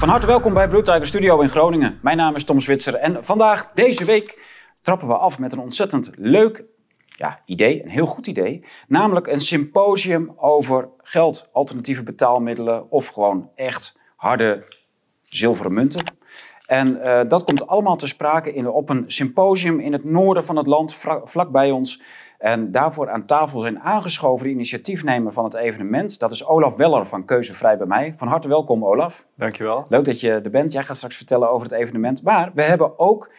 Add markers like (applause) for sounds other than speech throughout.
Van harte welkom bij Blue Studio in Groningen. Mijn naam is Tom Zwitser en vandaag, deze week, trappen we af met een ontzettend leuk ja, idee, een heel goed idee. Namelijk een symposium over geld, alternatieve betaalmiddelen of gewoon echt harde zilveren munten. En uh, dat komt allemaal te sprake in, op een symposium in het noorden van het land, vlakbij ons. En daarvoor aan tafel zijn aangeschoven de initiatiefnemer van het evenement. Dat is Olaf Weller van Keuzevrij bij mij. Van harte welkom, Olaf. Dankjewel. Leuk dat je er bent. Jij gaat straks vertellen over het evenement. Maar we hebben ook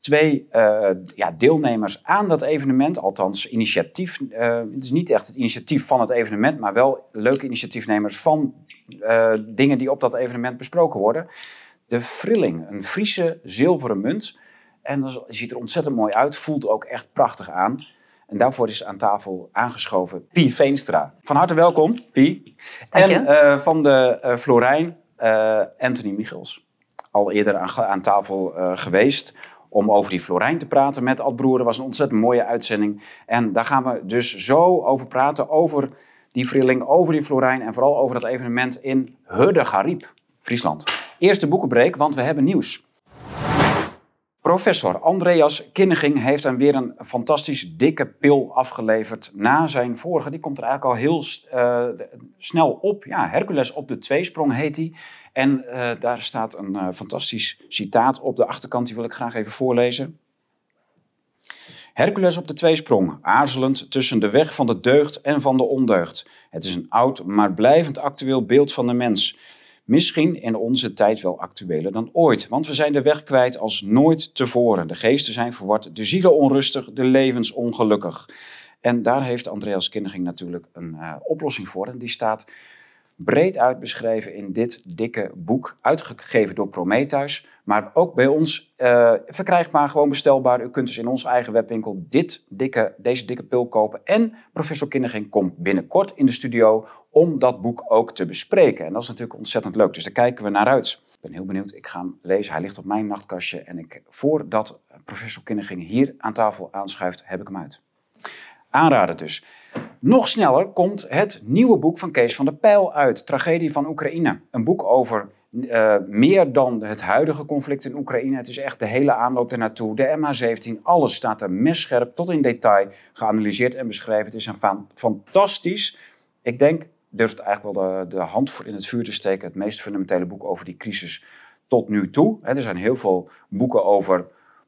twee uh, ja, deelnemers aan dat evenement. Althans, initiatief. Uh, het is niet echt het initiatief van het evenement, maar wel leuke initiatiefnemers van uh, dingen die op dat evenement besproken worden. De Frilling, een Friese zilveren munt. En dat ziet er ontzettend mooi uit, voelt ook echt prachtig aan. En daarvoor is aan tafel aangeschoven Pie Veenstra. Van harte welkom, Pie. En uh, van de uh, Florijn, uh, Anthony Michels. Al eerder aan, aan tafel geweest om over die Florijn te praten met Ad Broer. Dat was een ontzettend mooie uitzending. En daar gaan we dus zo over praten, over die Frilling, over die Florijn... en vooral over dat evenement in Hudde Gariep, Friesland. Eerste boekenbreek, want we hebben nieuws. Professor Andreas Kinneging heeft dan weer een fantastisch dikke pil afgeleverd na zijn vorige. Die komt er eigenlijk al heel uh, snel op. Ja, Hercules op de tweesprong heet hij. En uh, daar staat een uh, fantastisch citaat op de achterkant, die wil ik graag even voorlezen. Hercules op de tweesprong, aarzelend tussen de weg van de deugd en van de ondeugd. Het is een oud, maar blijvend actueel beeld van de mens. Misschien in onze tijd wel actueler dan ooit, want we zijn de weg kwijt als nooit tevoren. De geesten zijn verward, de zielen onrustig, de levens ongelukkig. En daar heeft Andreas Kinderging natuurlijk een uh, oplossing voor. En die staat breed uit beschreven in dit dikke boek, uitgegeven door Prometheus, maar ook bij ons uh, verkrijgbaar, gewoon bestelbaar. U kunt dus in onze eigen webwinkel dit dikke, deze dikke pil kopen. En professor Kinderging komt binnenkort in de studio om dat boek ook te bespreken. En dat is natuurlijk ontzettend leuk, dus daar kijken we naar uit. Ik ben heel benieuwd, ik ga hem lezen. Hij ligt op mijn nachtkastje en ik, voordat professor Kinderging hier aan tafel aanschuift, heb ik hem uit. Aanraden dus. Nog sneller komt het nieuwe boek van Kees van der Pijl uit, Tragedie van Oekraïne. Een boek over uh, meer dan het huidige conflict in Oekraïne. Het is echt de hele aanloop ernaartoe. De MH17, alles staat er messcherp tot in detail geanalyseerd en beschreven. Het is een fantastisch, ik denk, durft eigenlijk wel de, de hand voor in het vuur te steken. Het meest fundamentele boek over die crisis tot nu toe. er zijn heel veel boeken over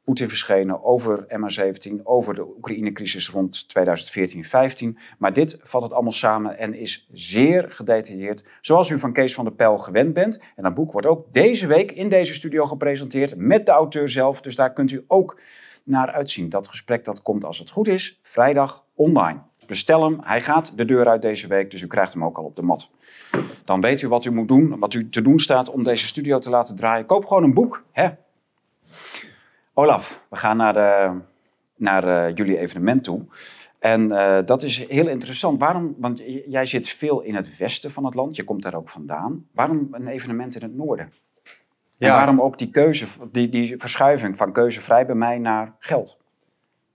Poetin verschenen over MH17, over de Oekraïne-crisis rond 2014-15. Maar dit vat het allemaal samen en is zeer gedetailleerd, zoals u van Kees van der Pijl gewend bent. En dat boek wordt ook deze week in deze studio gepresenteerd met de auteur zelf. Dus daar kunt u ook naar uitzien. Dat gesprek dat komt, als het goed is, vrijdag online. Bestel hem, hij gaat de deur uit deze week, dus u krijgt hem ook al op de mat. Dan weet u wat u moet doen, wat u te doen staat om deze studio te laten draaien. Koop gewoon een boek, hè? Olaf, we gaan naar, de, naar uh, jullie evenement toe. En uh, dat is heel interessant. Waarom, want jij zit veel in het westen van het land, je komt daar ook vandaan. Waarom een evenement in het noorden? Ja. En waarom ook die keuze, die, die verschuiving van keuzevrij bij mij naar geld?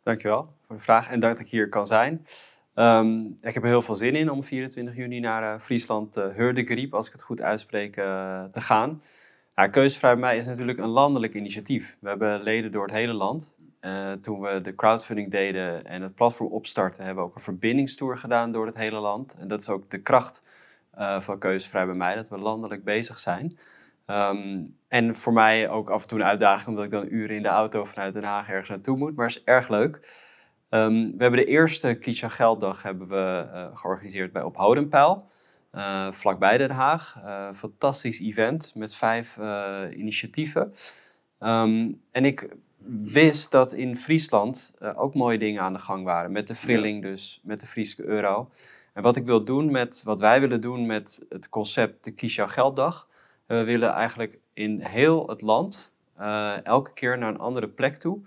Dankjewel voor de vraag en dat ik hier kan zijn. Um, ik heb er heel veel zin in om 24 juni naar uh, Friesland, uh, Hurdegriep, als ik het goed uitspreek, te gaan. Nou, bij mij is natuurlijk een landelijk initiatief. We hebben leden door het hele land. Uh, toen we de crowdfunding deden en het platform opstarten, hebben we ook een verbindingstour gedaan door het hele land. En dat is ook de kracht uh, van Keuzevrij bij mij, dat we landelijk bezig zijn. Um, en voor mij ook af en toe een uitdaging, omdat ik dan uren in de auto vanuit Den Haag ergens naartoe moet. Maar het is erg leuk. Um, we hebben de eerste Kisha Gelddag hebben we, uh, georganiseerd bij Op Hodenpijl. Uh, vlakbij Den Haag. Uh, fantastisch event met vijf uh, initiatieven. Um, en ik wist dat in Friesland ook mooie dingen aan de gang waren. Met de Frilling dus, met de Friese euro. En wat ik wil doen met, wat wij willen doen met het concept de Kisha Gelddag. We willen eigenlijk in heel het land elke keer naar een andere plek toe.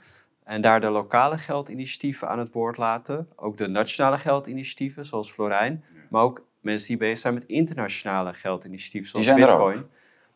En daar de lokale geldinitiatieven aan het woord laten. Ook de nationale geldinitiatieven, zoals Florijn. Maar ook mensen die bezig zijn met internationale geldinitiatieven, zoals Bitcoin.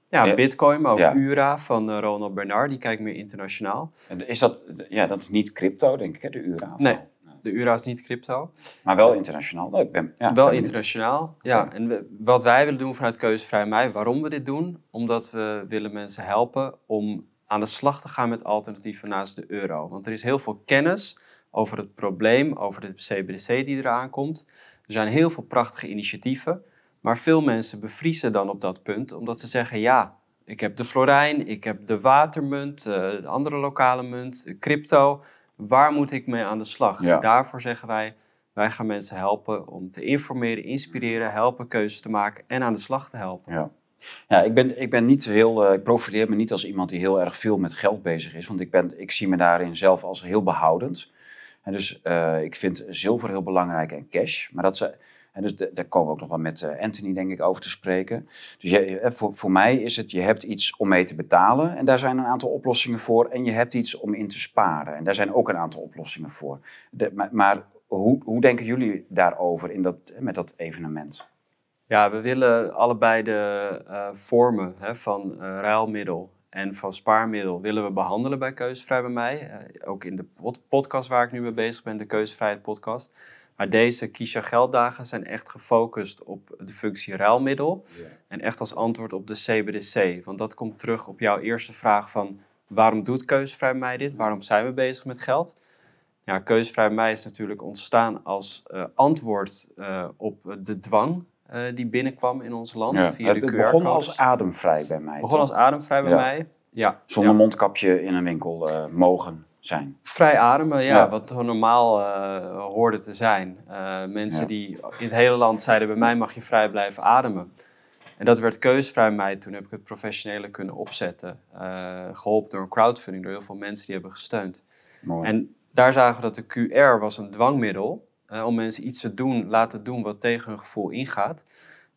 Ja, Bitcoin, maar ook URA van uh, Ronald Bernard, die kijkt meer internationaal. En is dat, ja, dat is niet crypto, denk ik, hè, de URA? Nee. de euro is niet crypto. Maar wel internationaal. Nou, ik ben, ja, wel ben internationaal, ja. En we- wat wij willen doen vanuit Keuzevrij Mij, waarom we dit doen? Omdat we willen mensen helpen om aan de slag te gaan met alternatieven naast de euro. Want er is heel veel kennis over het probleem, over de CBDC die eraan komt. Er zijn heel veel prachtige initiatieven, maar veel mensen bevriezen dan op dat punt, omdat ze zeggen, ja, ik heb de florijn, ik heb de watermunt, eh, de andere lokale munt, crypto. Waar moet ik mee aan de slag? Ja. Daarvoor zeggen wij, wij gaan mensen helpen om te informeren, inspireren, helpen keuzes te maken en aan de slag te helpen. Ja. Ja, ik ben, ik ben niet heel, eh, ik profileer me niet als iemand die heel erg veel met geld bezig is, want ik, ben, ik zie me daarin zelf als heel behoudend. En dus eh, ik vind zilver heel belangrijk en cash. Maar dat ze, en dus daar komen we ook nog wel met eh, Anthony, denk ik, over te spreken. Dus je, eh, voor, voor mij is het, je hebt iets om mee te betalen en daar zijn een aantal oplossingen voor. En je hebt iets om in te sparen en daar zijn ook een aantal oplossingen voor. De- maar hoe, hoe denken jullie daarover in dat, met dat evenement? Ja, we willen allebei de eh, vormen hè, van eh, ruilmiddel en van spaarmiddel willen we behandelen bij Keuzevrij bij mij. Eh, ook in de pod- podcast waar ik nu mee bezig ben, de Keuzevrijheid podcast. Maar deze Kisha Gelddagen zijn echt gefocust op de functie ruilmiddel. En echt als antwoord op de CBDC. Want dat komt terug op jouw eerste vraag van... waarom doet Keuzevrij mij dit? Waarom zijn we bezig met geld? Ja, Keuzevrij mij is natuurlijk ontstaan als eh, antwoord eh, op de dwang... eh, die binnenkwam in ons land Ja, via het de het QR-codes. begon als ademvrij bij mij. Begon als toch? ademvrij bij Ja. mij. Ja, Zonder ja. mondkapje in een winkel eh, mogen zijn. Vrij ademen, ja, Ja. wat normaal eh, hoorde te zijn. Eh, mensen Ja. die in het hele land zeiden, bij mij mag je vrij blijven ademen. En dat werd keusvrij mij. Toen heb ik het professionele kunnen opzetten. Eh, geholpen door een crowdfunding, door heel veel mensen die hebben gesteund. Mooi. En daar zagen we dat de QR was een dwangmiddel om mensen iets te doen, laten doen wat tegen hun gevoel ingaat.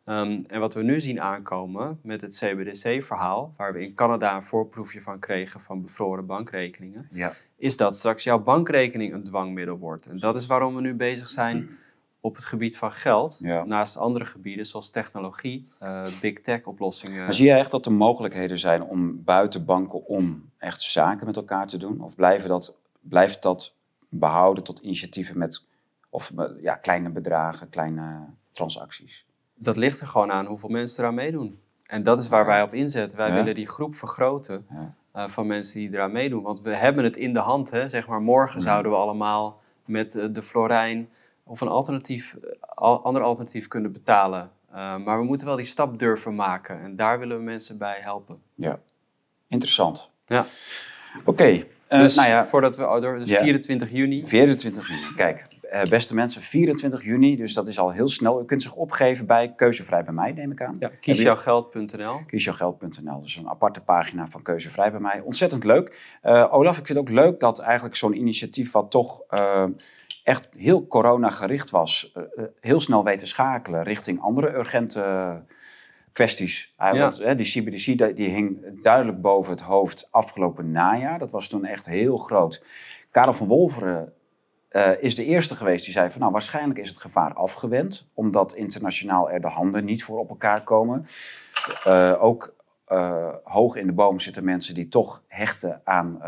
Ehm, en wat we nu zien aankomen met het CBDC-verhaal, waar we in Canada een voorproefje van kregen van bevroren bankrekeningen, ja. is dat straks jouw bankrekening een dwangmiddel wordt. En dat is waarom we nu bezig zijn op het gebied van geld, Ja. naast andere gebieden zoals technologie, eh, big tech oplossingen. Maar zie je echt dat er mogelijkheden zijn om buiten banken om echt zaken met elkaar te doen? Of blijven dat, blijft dat behouden tot initiatieven met of, eh, ja, kleine bedragen, kleine transacties? Dat ligt er gewoon aan hoeveel mensen eraan meedoen. En dat is waar wij op inzetten. Wij Ja. willen die groep vergroten Ja. eh, van mensen die eraan meedoen. Want we hebben het in de hand. Hè? Zeg maar, morgen zouden we allemaal met eh, de Florijn of een alternatief, al- ander alternatief kunnen betalen. Maar we moeten wel die stap durven maken. En daar willen we mensen bij helpen. Ja, interessant. Ja. Oké, dus nou ja, voordat we, oh, door, dus Ja. 24 juni. 24 juni. Kijk, eh, beste mensen, 24 juni, dus dat is al heel snel. U kunt zich opgeven bij Keuzevrij bij mij, neem ik aan. Ja, kiesjougeld.nl. kiesjougeld.nl. Dus een aparte pagina van Keuzevrij bij mij. Ontzettend leuk. Eh, Olaf, ik vind het ook leuk dat eigenlijk zo'n initiatief wat toch eh, echt heel corona-gericht was, heel snel weten schakelen richting andere urgente kwesties. Ja. want, hè, die CBDC die, die hing duidelijk boven het hoofd afgelopen najaar. Dat was toen echt heel groot. Karel van Wolveren eh, is de eerste geweest die zei van nou waarschijnlijk is het gevaar afgewend, omdat internationaal er de handen niet voor op elkaar komen. Eh, ook eh, hoog in de boom zitten mensen die toch hechten aan.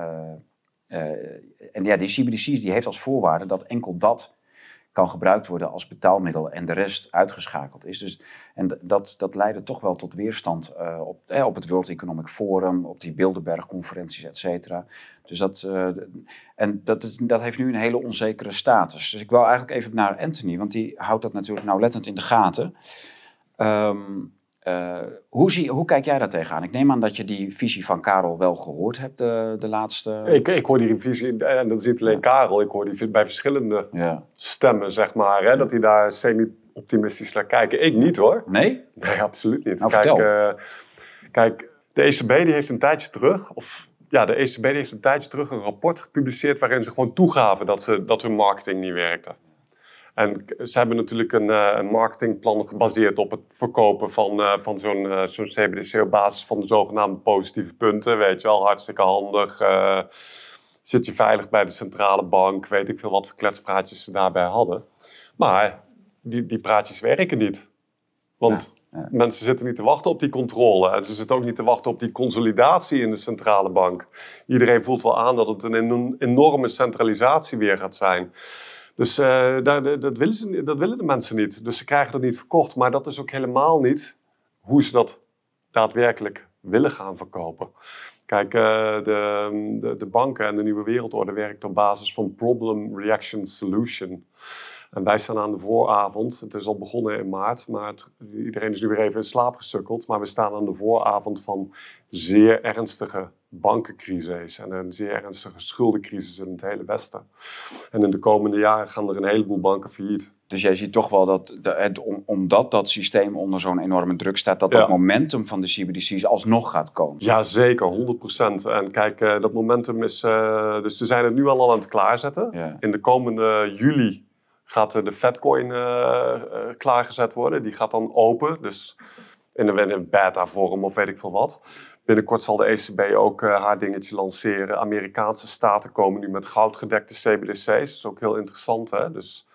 en ja, die CBDC die heeft als voorwaarde dat enkel dat kan gebruikt worden als betaalmiddel en de rest uitgeschakeld is. Dus, en dat, dat leidde toch wel tot weerstand eh, op, eh, op het World Economic Forum, op die Bilderberg-conferenties, et cetera. Dus dat, eh, en dat, is, dat heeft nu een hele onzekere status. Dus ik wil eigenlijk even naar Anthony, want die houdt dat natuurlijk nauwlettend in de gaten. Ehm, eh, hoe, zie, hoe kijk jij daar tegenaan? Ik neem aan dat je die visie van Karel wel gehoord hebt de, de laatste... Ik, ik hoor die visie, en dat is niet alleen Karel, ik hoor die bij verschillende Ja. stemmen, zeg maar, hè, dat die daar semi-optimistisch naar kijken. Ik niet hoor. Nee? Nee, absoluut niet. Nou, kijk, eh, kijk, de ECB die heeft een tijdje terug, of ja, de ECB die heeft een tijdje terug een rapport gepubliceerd waarin ze gewoon toegaven dat, ze, dat hun marketing niet werkte. En ze hebben natuurlijk een, eh, een marketingplan gebaseerd op het verkopen van, eh, van zo'n eh, zo'n CBDC op basis van de zogenaamde positieve punten. Weet je wel, hartstikke handig. zit je veilig bij de centrale bank, weet ik veel wat voor kletspraatjes ze daarbij hadden. Maar die, die praatjes werken niet. Want Ja, ja. mensen zitten niet te wachten op die controle. En ze zitten ook niet te wachten op die consolidatie in de centrale bank. Iedereen voelt wel aan dat het een eno- enorme centralisatie weer gaat zijn. Dus uh, dat, dat, willen ze, dat willen de mensen niet. Dus ze krijgen dat niet verkocht. Maar dat is ook helemaal niet hoe ze dat daadwerkelijk willen gaan verkopen. Kijk, uh, de, de, de, banken en de nieuwe wereldorde werkt op basis van problem, reaction, solution. En wij staan aan de vooravond. Het is al begonnen in maart, maar iedereen is nu weer even in slaap gesukkeld. Maar we staan aan de vooravond van zeer ernstige bankencrisis en een zeer ernstige schuldencrisis in het hele Westen. En in de komende jaren gaan er een heleboel banken failliet. Dus jij ziet toch wel dat, het, omdat dat systeem onder zo'n enorme druk staat, dat dat momentum van de CBDC's alsnog gaat komen. Ja, zeker, 100%. En kijk, uh, dat momentum is. Uh, dus ze zijn het nu al aan het klaarzetten. In de komende juli gaat de Fatcoin uh, klaargezet worden. Die gaat dan open. Dus in een, een beta-vorm of weet ik veel wat. Binnenkort zal de ECB ook uh, haar dingetje lanceren. Amerikaanse staten komen nu met goudgedekte CBDC's. Dat is ook heel interessant. Hè? Dus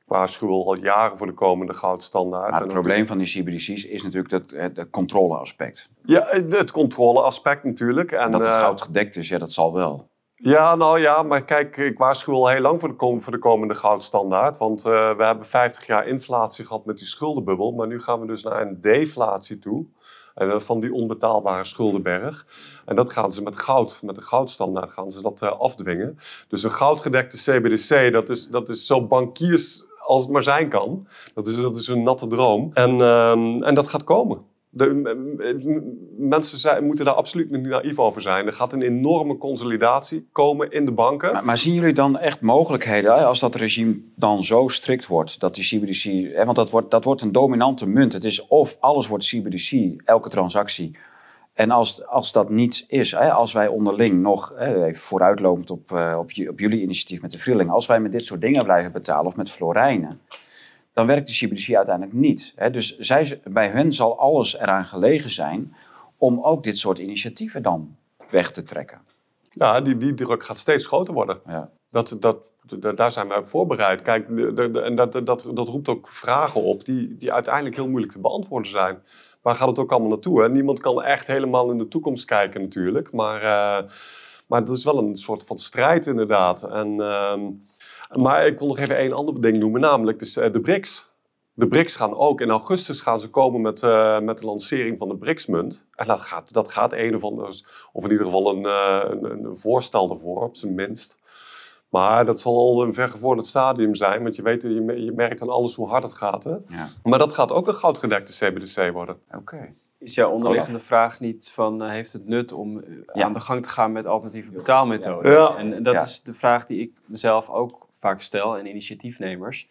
ik waarschuw al jaren voor de komende goudstandaard. Maar het probleem van die CBDC's is natuurlijk dat, het controleaspect. Ja, het controleaspect natuurlijk. En, dat het goud gedekt is, ja, dat zal wel. Ja, nou ja, maar kijk, ik waarschuw al heel lang voor de, voor de komende goudstandaard. Want uh, we hebben 50 jaar inflatie gehad met die schuldenbubbel. Maar nu gaan we dus naar een deflatie toe. En van die onbetaalbare schuldenberg. En dat gaan ze met goud, met de goudstandaard gaan ze dat uh, afdwingen. Dus een goudgedekte CBDC, dat is, dat is zo bankiers als het maar zijn kan. Dat is, dat is een natte droom. En, uh, en dat gaat komen. De, mensen zijn, moeten daar absoluut niet naïef over zijn. Er gaat een enorme consolidatie komen in de banken. Maar, zien jullie dan echt mogelijkheden als dat regime dan zo strikt wordt? Dat die CBDC, hè, want dat wordt, dat wordt een dominante munt. Het is of alles wordt CBDC, elke transactie. En als, als dat niet is, hè, als wij onderling nog, even vooruitlopend op, uh, op, op jullie initiatief met de Vrilling, als wij met dit soort dingen blijven betalen of met florijnen dan werkt de CBDC uiteindelijk niet. Dus zij, bij hen zal alles eraan gelegen zijn om ook dit soort initiatieven dan weg te trekken. Ja, die, die druk gaat steeds groter worden. Ja. Dat, dat, daar zijn we op voorbereid. Kijk, en dat, dat, dat roept ook vragen op die, die uiteindelijk heel moeilijk te beantwoorden zijn. Waar gaat het ook allemaal naartoe? Hè? Niemand kan echt helemaal in de toekomst kijken natuurlijk. Maar, uh, maar dat is wel een soort van strijd inderdaad. En, uh, maar ik wil nog even één ander ding noemen, namelijk dus, uh, de BRICS. De BRICS gaan ook, in augustus gaan ze komen met, uh, met de lancering van de BRICS-munt. En dat gaat, dat gaat een of ander, of in ieder geval een, uh, een, een, voorstel ervoor, op zijn minst. Maar dat zal al een vergevorderd stadium zijn, want je, weet, je, je merkt aan alles hoe hard het gaat. Hè? Ja. Maar dat gaat ook een goudgedekte CBDC worden. Oké. Is jouw onderliggende vraag niet van, uh, heeft het nut om aan de gang te gaan met alternatieve betaalmethoden? Ja. En dat is de vraag die ik mezelf ook vaak stel en initiatiefnemers.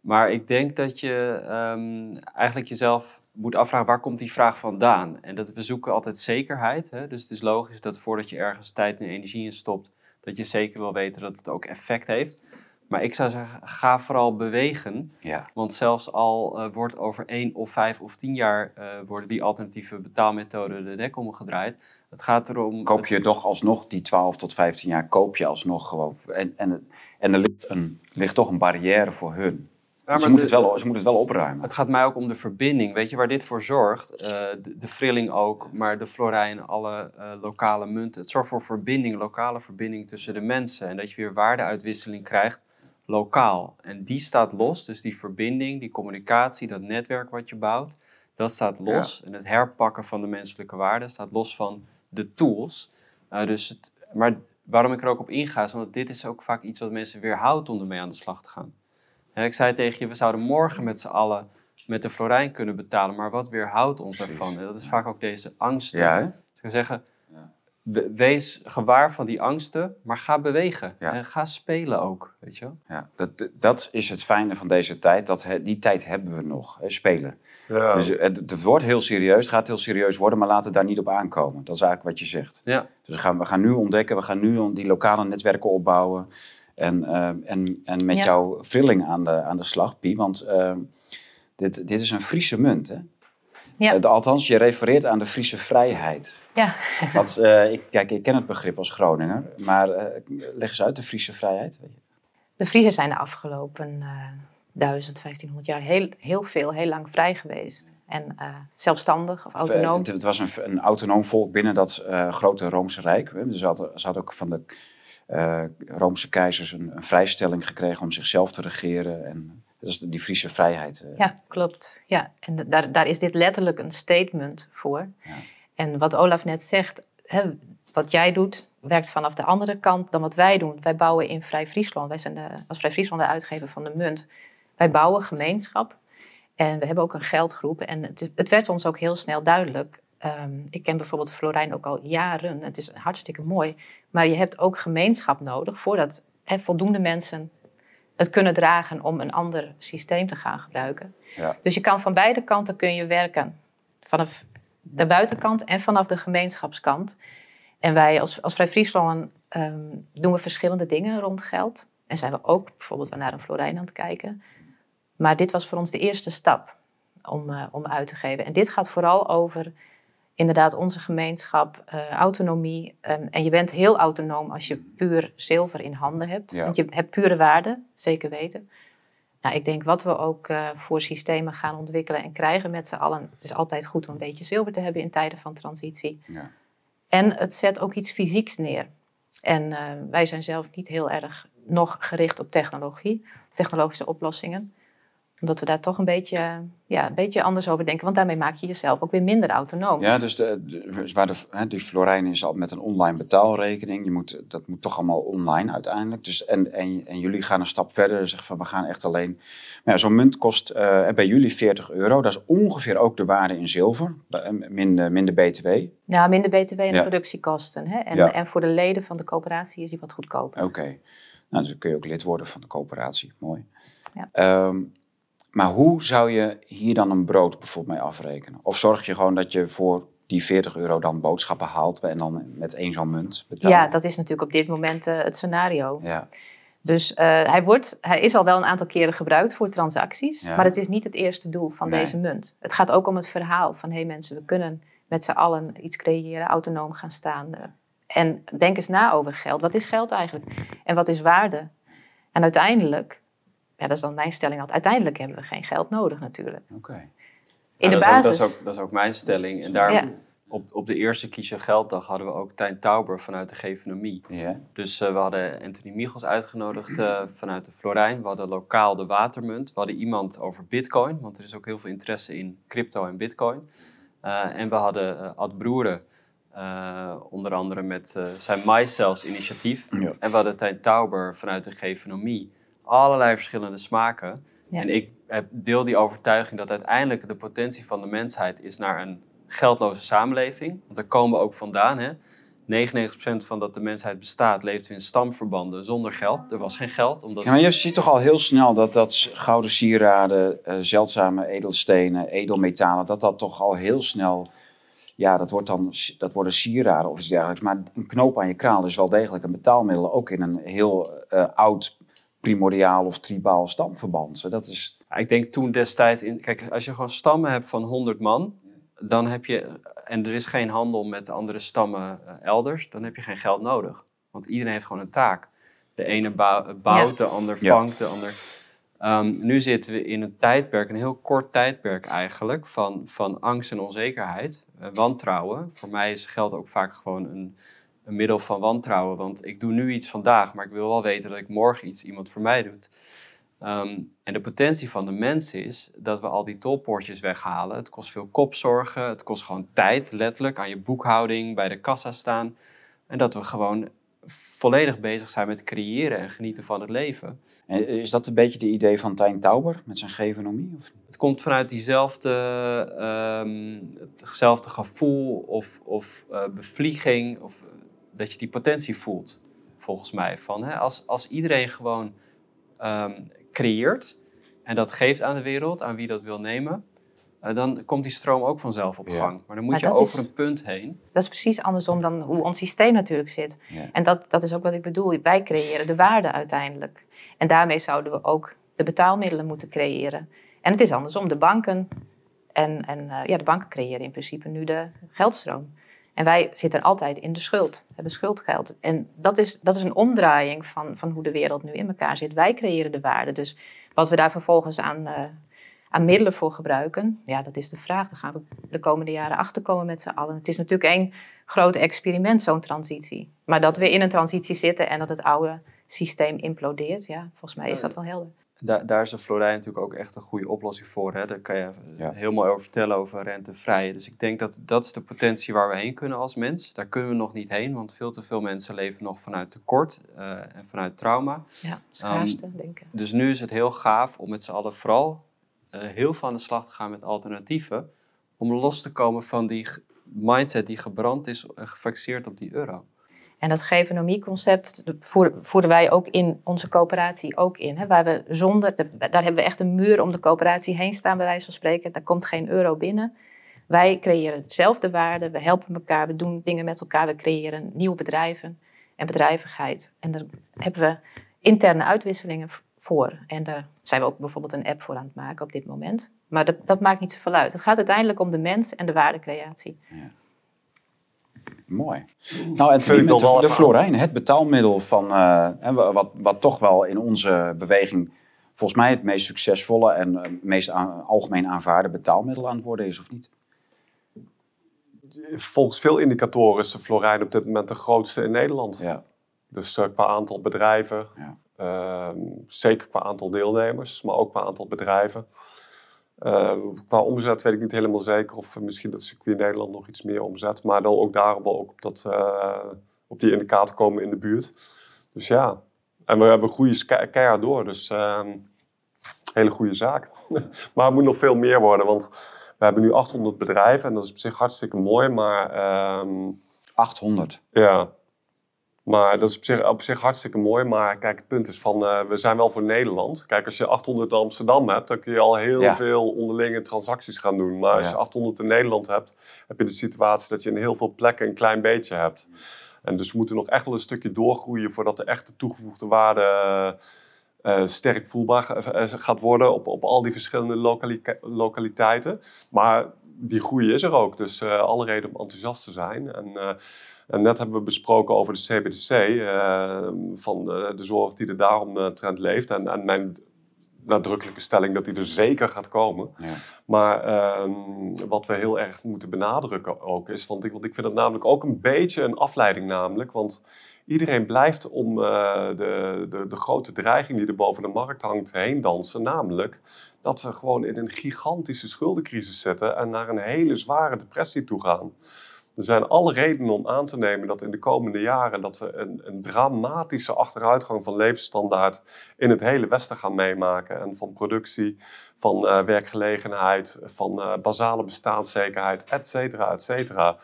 Maar ik denk dat je um, eigenlijk jezelf moet afvragen waar komt die vraag vandaan? En dat we zoeken altijd zekerheid. Hè? Dus het is logisch dat voordat je ergens tijd en energie in stopt, dat je zeker wil weten dat het ook effect heeft. Maar ik zou zeggen, ga vooral bewegen. Ja. Want zelfs al uh, wordt over één of vijf of tien jaar uh, worden die alternatieve betaalmethoden de nek omgedraaid. Het gaat erom. Koop je toch alsnog die 12 tot 15 jaar, koop je alsnog gewoon. En, en, en er ligt, een, ligt toch een barrière voor hun. Ze, moeten het wel, ze moeten het wel opruimen. Het gaat mij ook om de verbinding. Weet je waar dit voor zorgt? Uh, de, de, frilling ook, maar de florijn, alle uh, lokale munten. Het zorgt voor verbinding, lokale verbinding tussen de mensen. En dat je weer waardeuitwisseling krijgt lokaal. En die staat los, dus die verbinding, die communicatie, dat netwerk wat je bouwt, dat staat los. En het herpakken van de menselijke waarden staat los van de tools. Uh, dus het, maar waarom ik er ook op inga, is omdat dit is ook vaak iets wat mensen weerhoudt om ermee aan de slag te gaan. Ik zei tegen je, we zouden morgen met z'n allen met de Florijn kunnen betalen, maar wat weerhoudt ons ervan? dat is vaak ook deze angst. Ja, dus ik zou zeggen, wees gewaar van die angsten, maar ga bewegen. En ga spelen ook, weet je wel? Ja, dat, dat is het fijne van deze tijd. Dat, die tijd hebben we nog, hè, spelen. Ja. Dus het, het, wordt heel serieus, het gaat heel serieus worden, maar laten het daar niet op aankomen. Dat is eigenlijk wat je zegt. Ja. Dus we gaan, we gaan nu ontdekken, we gaan nu die lokale netwerken opbouwen. En, uh, en, en met jouw vrilling aan de, aan de slag, Pie. Want uh, dit, dit is een Friese munt, hè? Ja. Althans, je refereert aan de Friese vrijheid. Ja. Want, uh, ik, kijk, ik ken het begrip als Groninger, maar uh, leg eens uit de Friese vrijheid. De Friese zijn de afgelopen 1000, 1500 jaar heel, heel veel, heel lang vrij geweest. En zelfstandig of autonoom. Het, was een, een, autonoom volk binnen dat grote Roomse Rijk. Dus ze hadden, ze hadden ook van de uh, Roomse keizers een, een, vrijstelling gekregen om zichzelf te regeren. En dat is die Friese vrijheid. Ja, klopt. Ja. En daar, daar is dit letterlijk een statement voor. Ja. En wat Olaf net zegt, hè, wat jij doet, werkt vanaf de andere kant dan wat wij doen. Wij bouwen in Vrij Friesland. Wij zijn de, als Vrij Friesland de uitgever van de munt. Wij bouwen gemeenschap. En we hebben ook een geldgroep. En het, het werd ons ook heel snel duidelijk. Ehm, ik ken bijvoorbeeld Florijn ook al jaren. Het is hartstikke mooi. Maar je hebt ook gemeenschap nodig voordat voldoende mensen het kunnen dragen om een ander systeem te gaan gebruiken. Ja. Dus je kan van beide kanten kun je werken. Vanaf de buitenkant en vanaf de gemeenschapskant. En wij als, als Vrij Friesland ehm, doen we verschillende dingen rond geld. En zijn we ook bijvoorbeeld naar een Florijn aan het kijken. Maar dit was voor ons de eerste stap om, uh, om uit te geven. En dit gaat vooral over inderdaad onze gemeenschap, uh, autonomie. Um, en je bent heel autonoom als je puur zilver in handen hebt. Want je hebt pure waarde, zeker weten. Nou, ik denk wat we ook uh, voor systemen gaan ontwikkelen en krijgen met z'n allen. Het is altijd goed om een beetje zilver te hebben in tijden van transitie. Ja. En het zet ook iets fysieks neer. En uh, wij zijn zelf niet heel erg nog gericht op technologie, technologische oplossingen omdat we daar toch een beetje, ja, een beetje anders over denken. Want daarmee maak je jezelf ook weer minder autonoom. Ja, dus de, de, waar de, hè, die Florijn is al met een online betaalrekening. Je moet, dat moet toch allemaal online uiteindelijk. Dus, en, en, en jullie gaan een stap verder. en Zeggen van we gaan echt alleen. Ja, zo'n munt kost uh, bij jullie 40 euro. Dat is ongeveer ook de waarde in zilver. Eh, minder, minder BTW. Ja, minder BTW en productiekosten. Hè? En, ja. en voor de leden van de coöperatie is die wat goedkoper. Oké. Nou, dus dan kun je ook lid worden van de coöperatie. Mooi. Ja. Um, maar hoe zou je hier dan een brood bijvoorbeeld mee afrekenen? Of zorg je gewoon dat je voor die 40 euro dan boodschappen haalt en dan met één zo'n munt betaalt? Ja, dat is natuurlijk op dit moment uh, het scenario. Ja. Dus uh, hij, wordt, hij is al wel een aantal keren gebruikt voor transacties, maar het is niet het eerste doel van deze munt. Het gaat ook om het verhaal van hé hey mensen, we kunnen met z'n allen iets creëren, autonoom gaan staan. En denk eens na over geld. Wat is geld eigenlijk? En wat is waarde? En uiteindelijk ja, dat is dan mijn stelling altijd. Uiteindelijk hebben we geen geld nodig natuurlijk. Oké. In de dat basis. Is ook, dat, is ook, dat is ook mijn stelling. En daar, op, op de eerste Kies je Gelddag hadden we ook Tijn Tauber vanuit de Gevenomie. Ja. Dus uh, we hadden Anthony Michels uitgenodigd uh, vanuit de Florijn. We hadden lokaal de Watermunt. We hadden iemand over bitcoin, want er is ook heel veel interesse in crypto en bitcoin. Uh, en we hadden Ad Broeren, onder andere met zijn MyCells initiatief. Ja. En we hadden Tijn Tauber vanuit de Gevenomie allerlei verschillende smaken. En ik heb deel die overtuiging dat uiteindelijk de potentie van de mensheid is naar een geldloze samenleving. Want daar komen we ook vandaan. Hè? 99% van dat de mensheid bestaat, leeft in stamverbanden zonder geld. Er was geen geld. Omdat... Ja, maar je ziet toch al heel snel dat, dat gouden sieraden, uh, zeldzame edelstenen, edelmetalen, dat dat toch al heel snel, ja, dat, wordt dan, dat worden sieraden of iets dergelijks. Maar een knoop aan je kraal is wel degelijk een betaalmiddel, ook in een heel uh, oud primordiaal of tribaal stamverband. Dat is... ik denk toen destijds, in, kijk, als je gewoon stammen hebt van 100 man, dan heb je, en er is geen handel met andere stammen eh, elders, dan heb je geen geld nodig. Want iedereen heeft gewoon een taak. De ene bouwt, de ander vangt, de ander. Um, nu zitten we in een tijdperk, een heel kort tijdperk eigenlijk, van, van angst en onzekerheid, uh, wantrouwen. Voor mij is geld ook vaak gewoon een, een middel van wantrouwen. Want ik doe nu iets vandaag, maar ik wil wel weten dat ik morgen iets iemand voor mij doet. Ehm, en de potentie van de mens is dat we al die tolpoortjes weghalen. Het kost veel kopzorgen, het kost gewoon tijd, letterlijk, aan je boekhouding, bij de kassa staan. En dat we gewoon volledig bezig zijn met creëren en genieten van het leven. En is dat een beetje de idee van Tijn Tauber met zijn gevenomie? Of? Het komt vanuit diezelfde um, hetzelfde gevoel of, of uh, bevlieging of dat je die potentie voelt, volgens mij. Van, hè, als, als iedereen gewoon um, creëert en dat geeft aan de wereld, aan wie dat wil nemen, uh, dan komt die stroom ook vanzelf op gang. Maar dan moet je over een punt heen. Dat is precies andersom dan hoe ons systeem natuurlijk zit. Ja. En dat, dat is ook wat ik bedoel. Wij creëren de waarde uiteindelijk. En daarmee zouden we ook de betaalmiddelen moeten creëren. En het is andersom. De banken en, en uh, ja, de banken creëren in principe nu de geldstroom. En wij zitten altijd in de schuld, hebben schuldgeld. En dat is, dat is een omdraaiing van, van hoe de wereld nu in elkaar zit. Wij creëren de waarde. Dus wat we daar vervolgens aan, uh, aan middelen voor gebruiken? Ja, dat is de vraag. Daar gaan we de komende jaren achterkomen met z'n allen. Het is natuurlijk één groot experiment, zo'n transitie. Maar dat we in een transitie zitten en dat het oude systeem implodeert, ja, volgens mij is dat wel helder. Daar, daar is de Florijn natuurlijk ook echt een goede oplossing voor. Hè? Daar kan je Ja. heel mooi over vertellen over rentevrij. Dus ik denk dat dat is de potentie waar we heen kunnen als mens. Daar kunnen we nog niet heen, want veel te veel mensen leven nog vanuit tekort eh, en vanuit trauma. Ja, schaarste, denk ik. Dus nu is het heel gaaf om met z'n allen vooral eh, heel veel aan de slag te gaan met alternatieven. Om los te komen van die mindset die gebrand is en gefixeerd op die euro. En dat gevenomieconcept voer- voeren wij ook in onze coöperatie ook in. Hè, waar we zonder, daar hebben we echt een muur om de coöperatie heen staan, bij wijze van spreken. Daar komt geen euro binnen. Wij creëren zelf de waarde, we helpen elkaar, we doen dingen met elkaar, we creëren nieuwe bedrijven en bedrijvigheid. En daar hebben we interne uitwisselingen voor. En daar zijn we ook bijvoorbeeld een app voor aan het maken op dit moment. Maar dat, dat maakt niet zoveel uit. Het gaat uiteindelijk om de mens en de waardecreatie. Mooi. Nou, en met de, de Florijn, het betaalmiddel van, eh, wat, wat toch wel in onze beweging volgens mij het meest succesvolle en eh, meest aan- algemeen aanvaarde betaalmiddel aan het worden is, of niet? Volgens veel indicatoren is de Florijn op dit moment de grootste in Nederland. Ja. Dus eh, qua aantal bedrijven, Ja. ehm, zeker qua aantal deelnemers, maar ook qua aantal bedrijven. Eh, qua omzet weet ik niet helemaal zeker of eh, misschien dat circuit Nederland nog iets meer omzet. Maar dan ook daarom wel ook op, dat, eh, op die indicator komen in de buurt. Dus ja, en we hebben ke- keihard door. Dus ehm, hele goede zaak. (laughs) maar het moet nog veel meer worden, want we hebben nu 800 bedrijven en dat is op zich hartstikke mooi. Maar ehm, 800. ja, maar dat is op zich, op zich hartstikke mooi. Maar kijk, het punt is van, eh, we zijn wel voor Nederland. Kijk, als je 800 in Amsterdam hebt, dan kun je al heel Ja. veel onderlinge transacties gaan doen. Maar als je 800 in Nederland hebt, heb je de situatie dat je in heel veel plekken een klein beetje hebt. En dus we moeten nog echt wel een stukje doorgroeien voordat de echte toegevoegde waarde eh, eh, sterk voelbaar ga- gaat worden op, op al die verschillende lokali- lokaliteiten. Maar die groei is er ook, dus eh, alle reden om enthousiast te zijn. En, eh, en net hebben we besproken over de CBDC, eh, van de, de zorg die er daarom trend leeft. En, en mijn nadrukkelijke stelling dat die er zeker gaat komen. Ja. Maar ehm, wat we heel erg moeten benadrukken ook is, want ik, want ik vind het namelijk ook een beetje een afleiding namelijk, want iedereen blijft om eh, de, de, de grote dreiging die er boven de markt hangt heen dansen, namelijk dat we gewoon in een gigantische schuldencrisis zitten en naar een hele zware depressie toe gaan. Er zijn alle redenen om aan te nemen dat in de komende jaren dat we een, een dramatische achteruitgang van levensstandaard in het hele Westen gaan meemaken. En van productie, van eh, werkgelegenheid, van eh, basale bestaanszekerheid, et cetera, et cetera.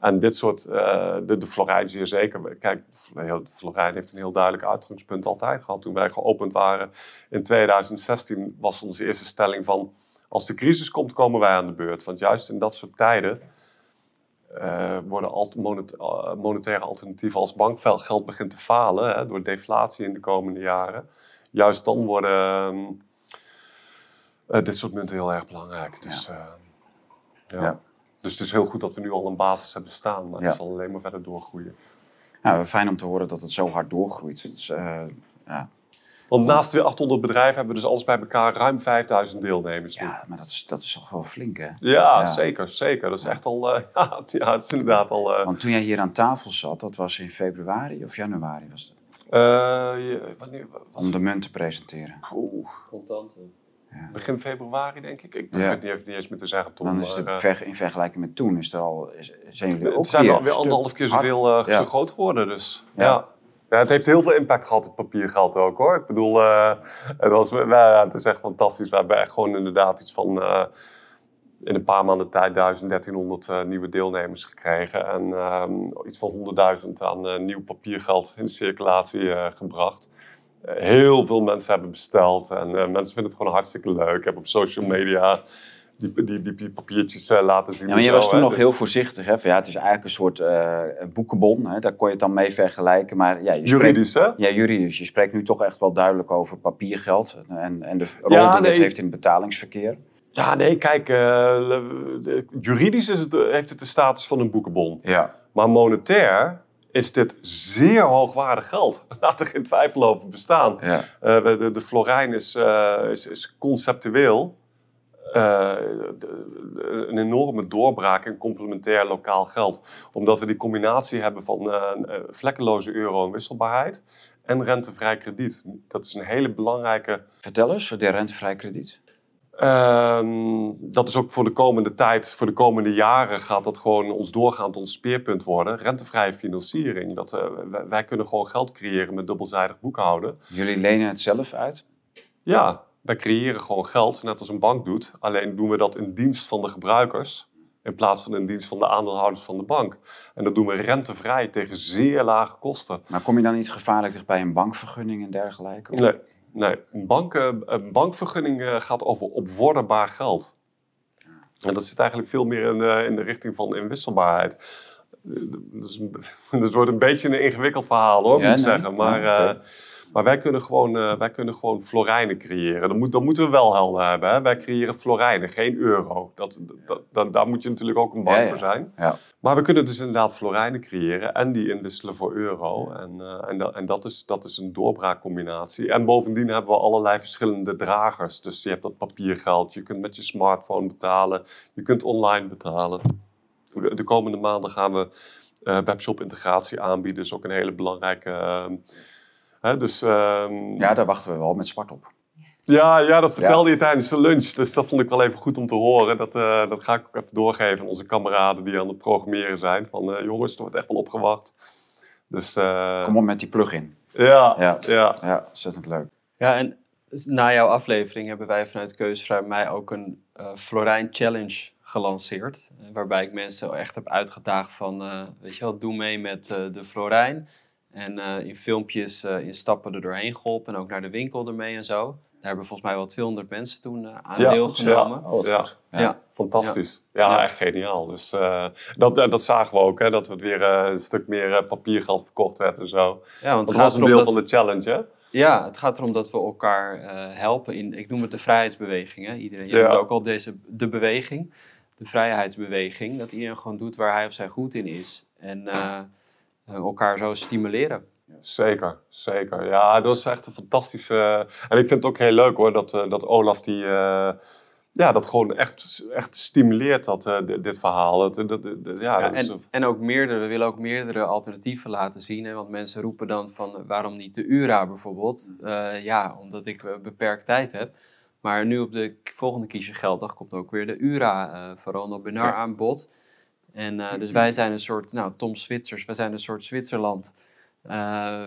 En dit soort, eh, de, de Florijn zeer zeker. Kijk, Florijn heeft een heel duidelijk uitgangspunt altijd gehad. Toen wij geopend waren in 2016 was onze eerste stelling van... als de crisis komt, komen wij aan de beurt. Want juist in dat soort tijden eh, worden alt- monet- eh, monetaire alternatieven als bankgeld begint te falen hè, door deflatie in de komende jaren. Juist dan worden ehm, eh, dit soort munten heel erg belangrijk. Dus, ja. Ja. dus het is heel goed dat we nu al een basis hebben staan, maar het zal alleen maar verder doorgroeien. Nou, fijn om te horen dat het zo hard doorgroeit. Het is, ja. Want naast de 800 bedrijven hebben we dus alles bij elkaar ruim 5000 deelnemers. nu. ja, maar dat is, dat is toch wel flink, hè? Ja, Ja. zeker, zeker. Dat is echt al, eh, (laughs) ja, het- ja, is inderdaad al... eh, Want toen jij hier aan tafel zat, dat was in februari of januari, was het, eh, je- wanneer was om de munt te presenteren. Oeh, Contanten. begin februari denk ik. Ik Ja. het niet, even niet eens meer te zeggen, Tom. Dan is het maar, ver- in vergelijking met toen, is er al, is- zijn jullie ook het zijn weer alweer anderhalf keer zoveel eh, Ja. zo groot geworden. Dus Ja. Ja. Het heeft heel veel impact gehad, het papiergeld ook hoor. Ik bedoel, eh, het, was, het is echt fantastisch. We hebben echt gewoon inderdaad iets van eh, in een paar maanden tijd 1000, 1300 eh, nieuwe deelnemers gekregen. En ehm, iets van 100.000 aan nieuw papiergeld in circulatie gebracht. Heel veel mensen hebben besteld en mensen vinden het gewoon hartstikke leuk. Ik heb op social media die, die, die, die papiertjes eh, laten zien. Ja, maar je zo, was toen hè. nog heel voorzichtig. Hè? Van, ja, het is eigenlijk een soort eh, boekenbon. Hè? Daar kon je het dan mee vergelijken. Maar ja, je spreekt- Juridisch, hè? Ja, juridisch. Je spreekt nu toch echt wel duidelijk over papiergeld. En, en de rol Ja, die het nee. heeft in het betalingsverkeer. Ja, nee, kijk, eh, juridisch is het, heeft het de status van een boekenbon. Ja. Maar monetair is dit zeer hoogwaardig geld. (laughs) Laat er geen twijfel over bestaan. ja. De, de Florijn is, is, is conceptueel eh, een enorme doorbraak in complementair lokaal geld. Omdat we die combinatie hebben van eh, eh, vlekkeloze euro en wisselbaarheid en rentevrij krediet. Dat is een hele belangrijke Vertel eens, voor de rentevrij krediet. Ehm, dat is ook voor de komende tijd, voor de komende jaren gaat dat gewoon ons doorgaand ons speerpunt worden. Rentevrije financiering. Dat, wij, wij kunnen gewoon geld creëren met dubbelzijdig boekhouden. Jullie lenen het zelf uit. Ja, wij creëren gewoon geld, net als een bank doet. Alleen doen we dat in dienst van de gebruikers. In plaats van in dienst van de aandeelhouders van de bank. En dat doen we rentevrij tegen zeer lage kosten. Maar kom je dan niet gevaarlijk dicht bij een bankvergunning en dergelijke? Of- Nee, nee. Een, bank, eh, een bankvergunning eh, gaat over opworderbaar geld. En dat zit eigenlijk veel meer in de, in de richting van inwisselbaarheid. Eh, Dat, is een- (laughs) dat wordt een beetje een ingewikkeld verhaal hoor, Ja, moet ik nee. zeggen. Maar, eh, maar wij, kunnen gewoon, eh, wij kunnen gewoon florijnen creëren. Dat, moet, dat moeten we wel helder hebben. Hè? Wij creëren florijnen, geen euro. Dat, dat, dat- daar moet je natuurlijk ook een bank Ja, ja. voor zijn. Ja. Maar we kunnen dus inderdaad florijnen creëren en die inwisselen voor euro. En, eh, en, dat, en dat, is, dat is een doorbraakcombinatie. En bovendien hebben we allerlei verschillende dragers. Dus je hebt dat papiergeld, je kunt met je smartphone betalen, je kunt online betalen. De de komende maanden gaan we eh, webshop-integratie aanbieden. is ook een hele belangrijke... dus, ehm, ja, daar wachten we wel met zwart op. ja, ja, dat vertelde je tijdens de lunch. Dus dat vond ik wel even goed om te horen. Dat, eh, dat ga ik ook even doorgeven aan onze kameraden die aan het programmeren zijn. Van eh, jongens, er wordt echt wel opgewacht. Dus eh, Kom op met die plug-in. ja, Ja. ja. Ja, ontzettend leuk. Ja, en na jouw aflevering hebben wij vanuit Keusvrij mij ook een eh Florijn Challenge gelanceerd. Waarbij ik mensen echt heb uitgedaagd van, eh, weet je wel, doe mee met eh, de Florijn. En eh, in filmpjes, eh, in stappen er doorheen geholpen en ook naar de winkel ermee en zo. Daar hebben volgens mij wel 200 mensen toen eh, aan Ja, deelgenomen. Oh, Ja. goed. Ja. Ja. Fantastisch. Ja, Ja. echt geniaal. Dus eh, dat, dat zagen we ook, hè, dat het weer een stuk meer papiergeld verkocht werd en zo. Ja, want Dat het was gaat, een erom deel dat, van de challenge, hè? ja, het gaat erom dat we elkaar eh, helpen in, ik noem het de vrijheidsbeweging. Hè? Iedereen, je noemt ook al deze, de beweging, de vrijheidsbeweging. Dat iedereen gewoon doet waar hij of zij goed in is. En elkaar zo stimuleren. Zeker, zeker. Ja, dat is echt een fantastische... En ik vind het ook heel leuk hoor, dat, eh, dat Olaf die... eh, ja, dat gewoon echt, echt stimuleert, dat, eh, dit, dit verhaal. Dat, dat, ja, Ja, dat is, en, en ook meerdere, we willen ook meerdere alternatieven laten zien. Hè? Want mensen roepen dan van eh, waarom niet de URA bijvoorbeeld? Eh, ja, omdat ik eh, beperkt tijd heb. Maar nu op de volgende kiesjegelddag komt ook weer de URA eh voor Ronald Benar Ja. aan bod. En eh, dus wij zijn een soort, nou Tom Zwitsers, wij zijn een soort Zwitserland. Eh,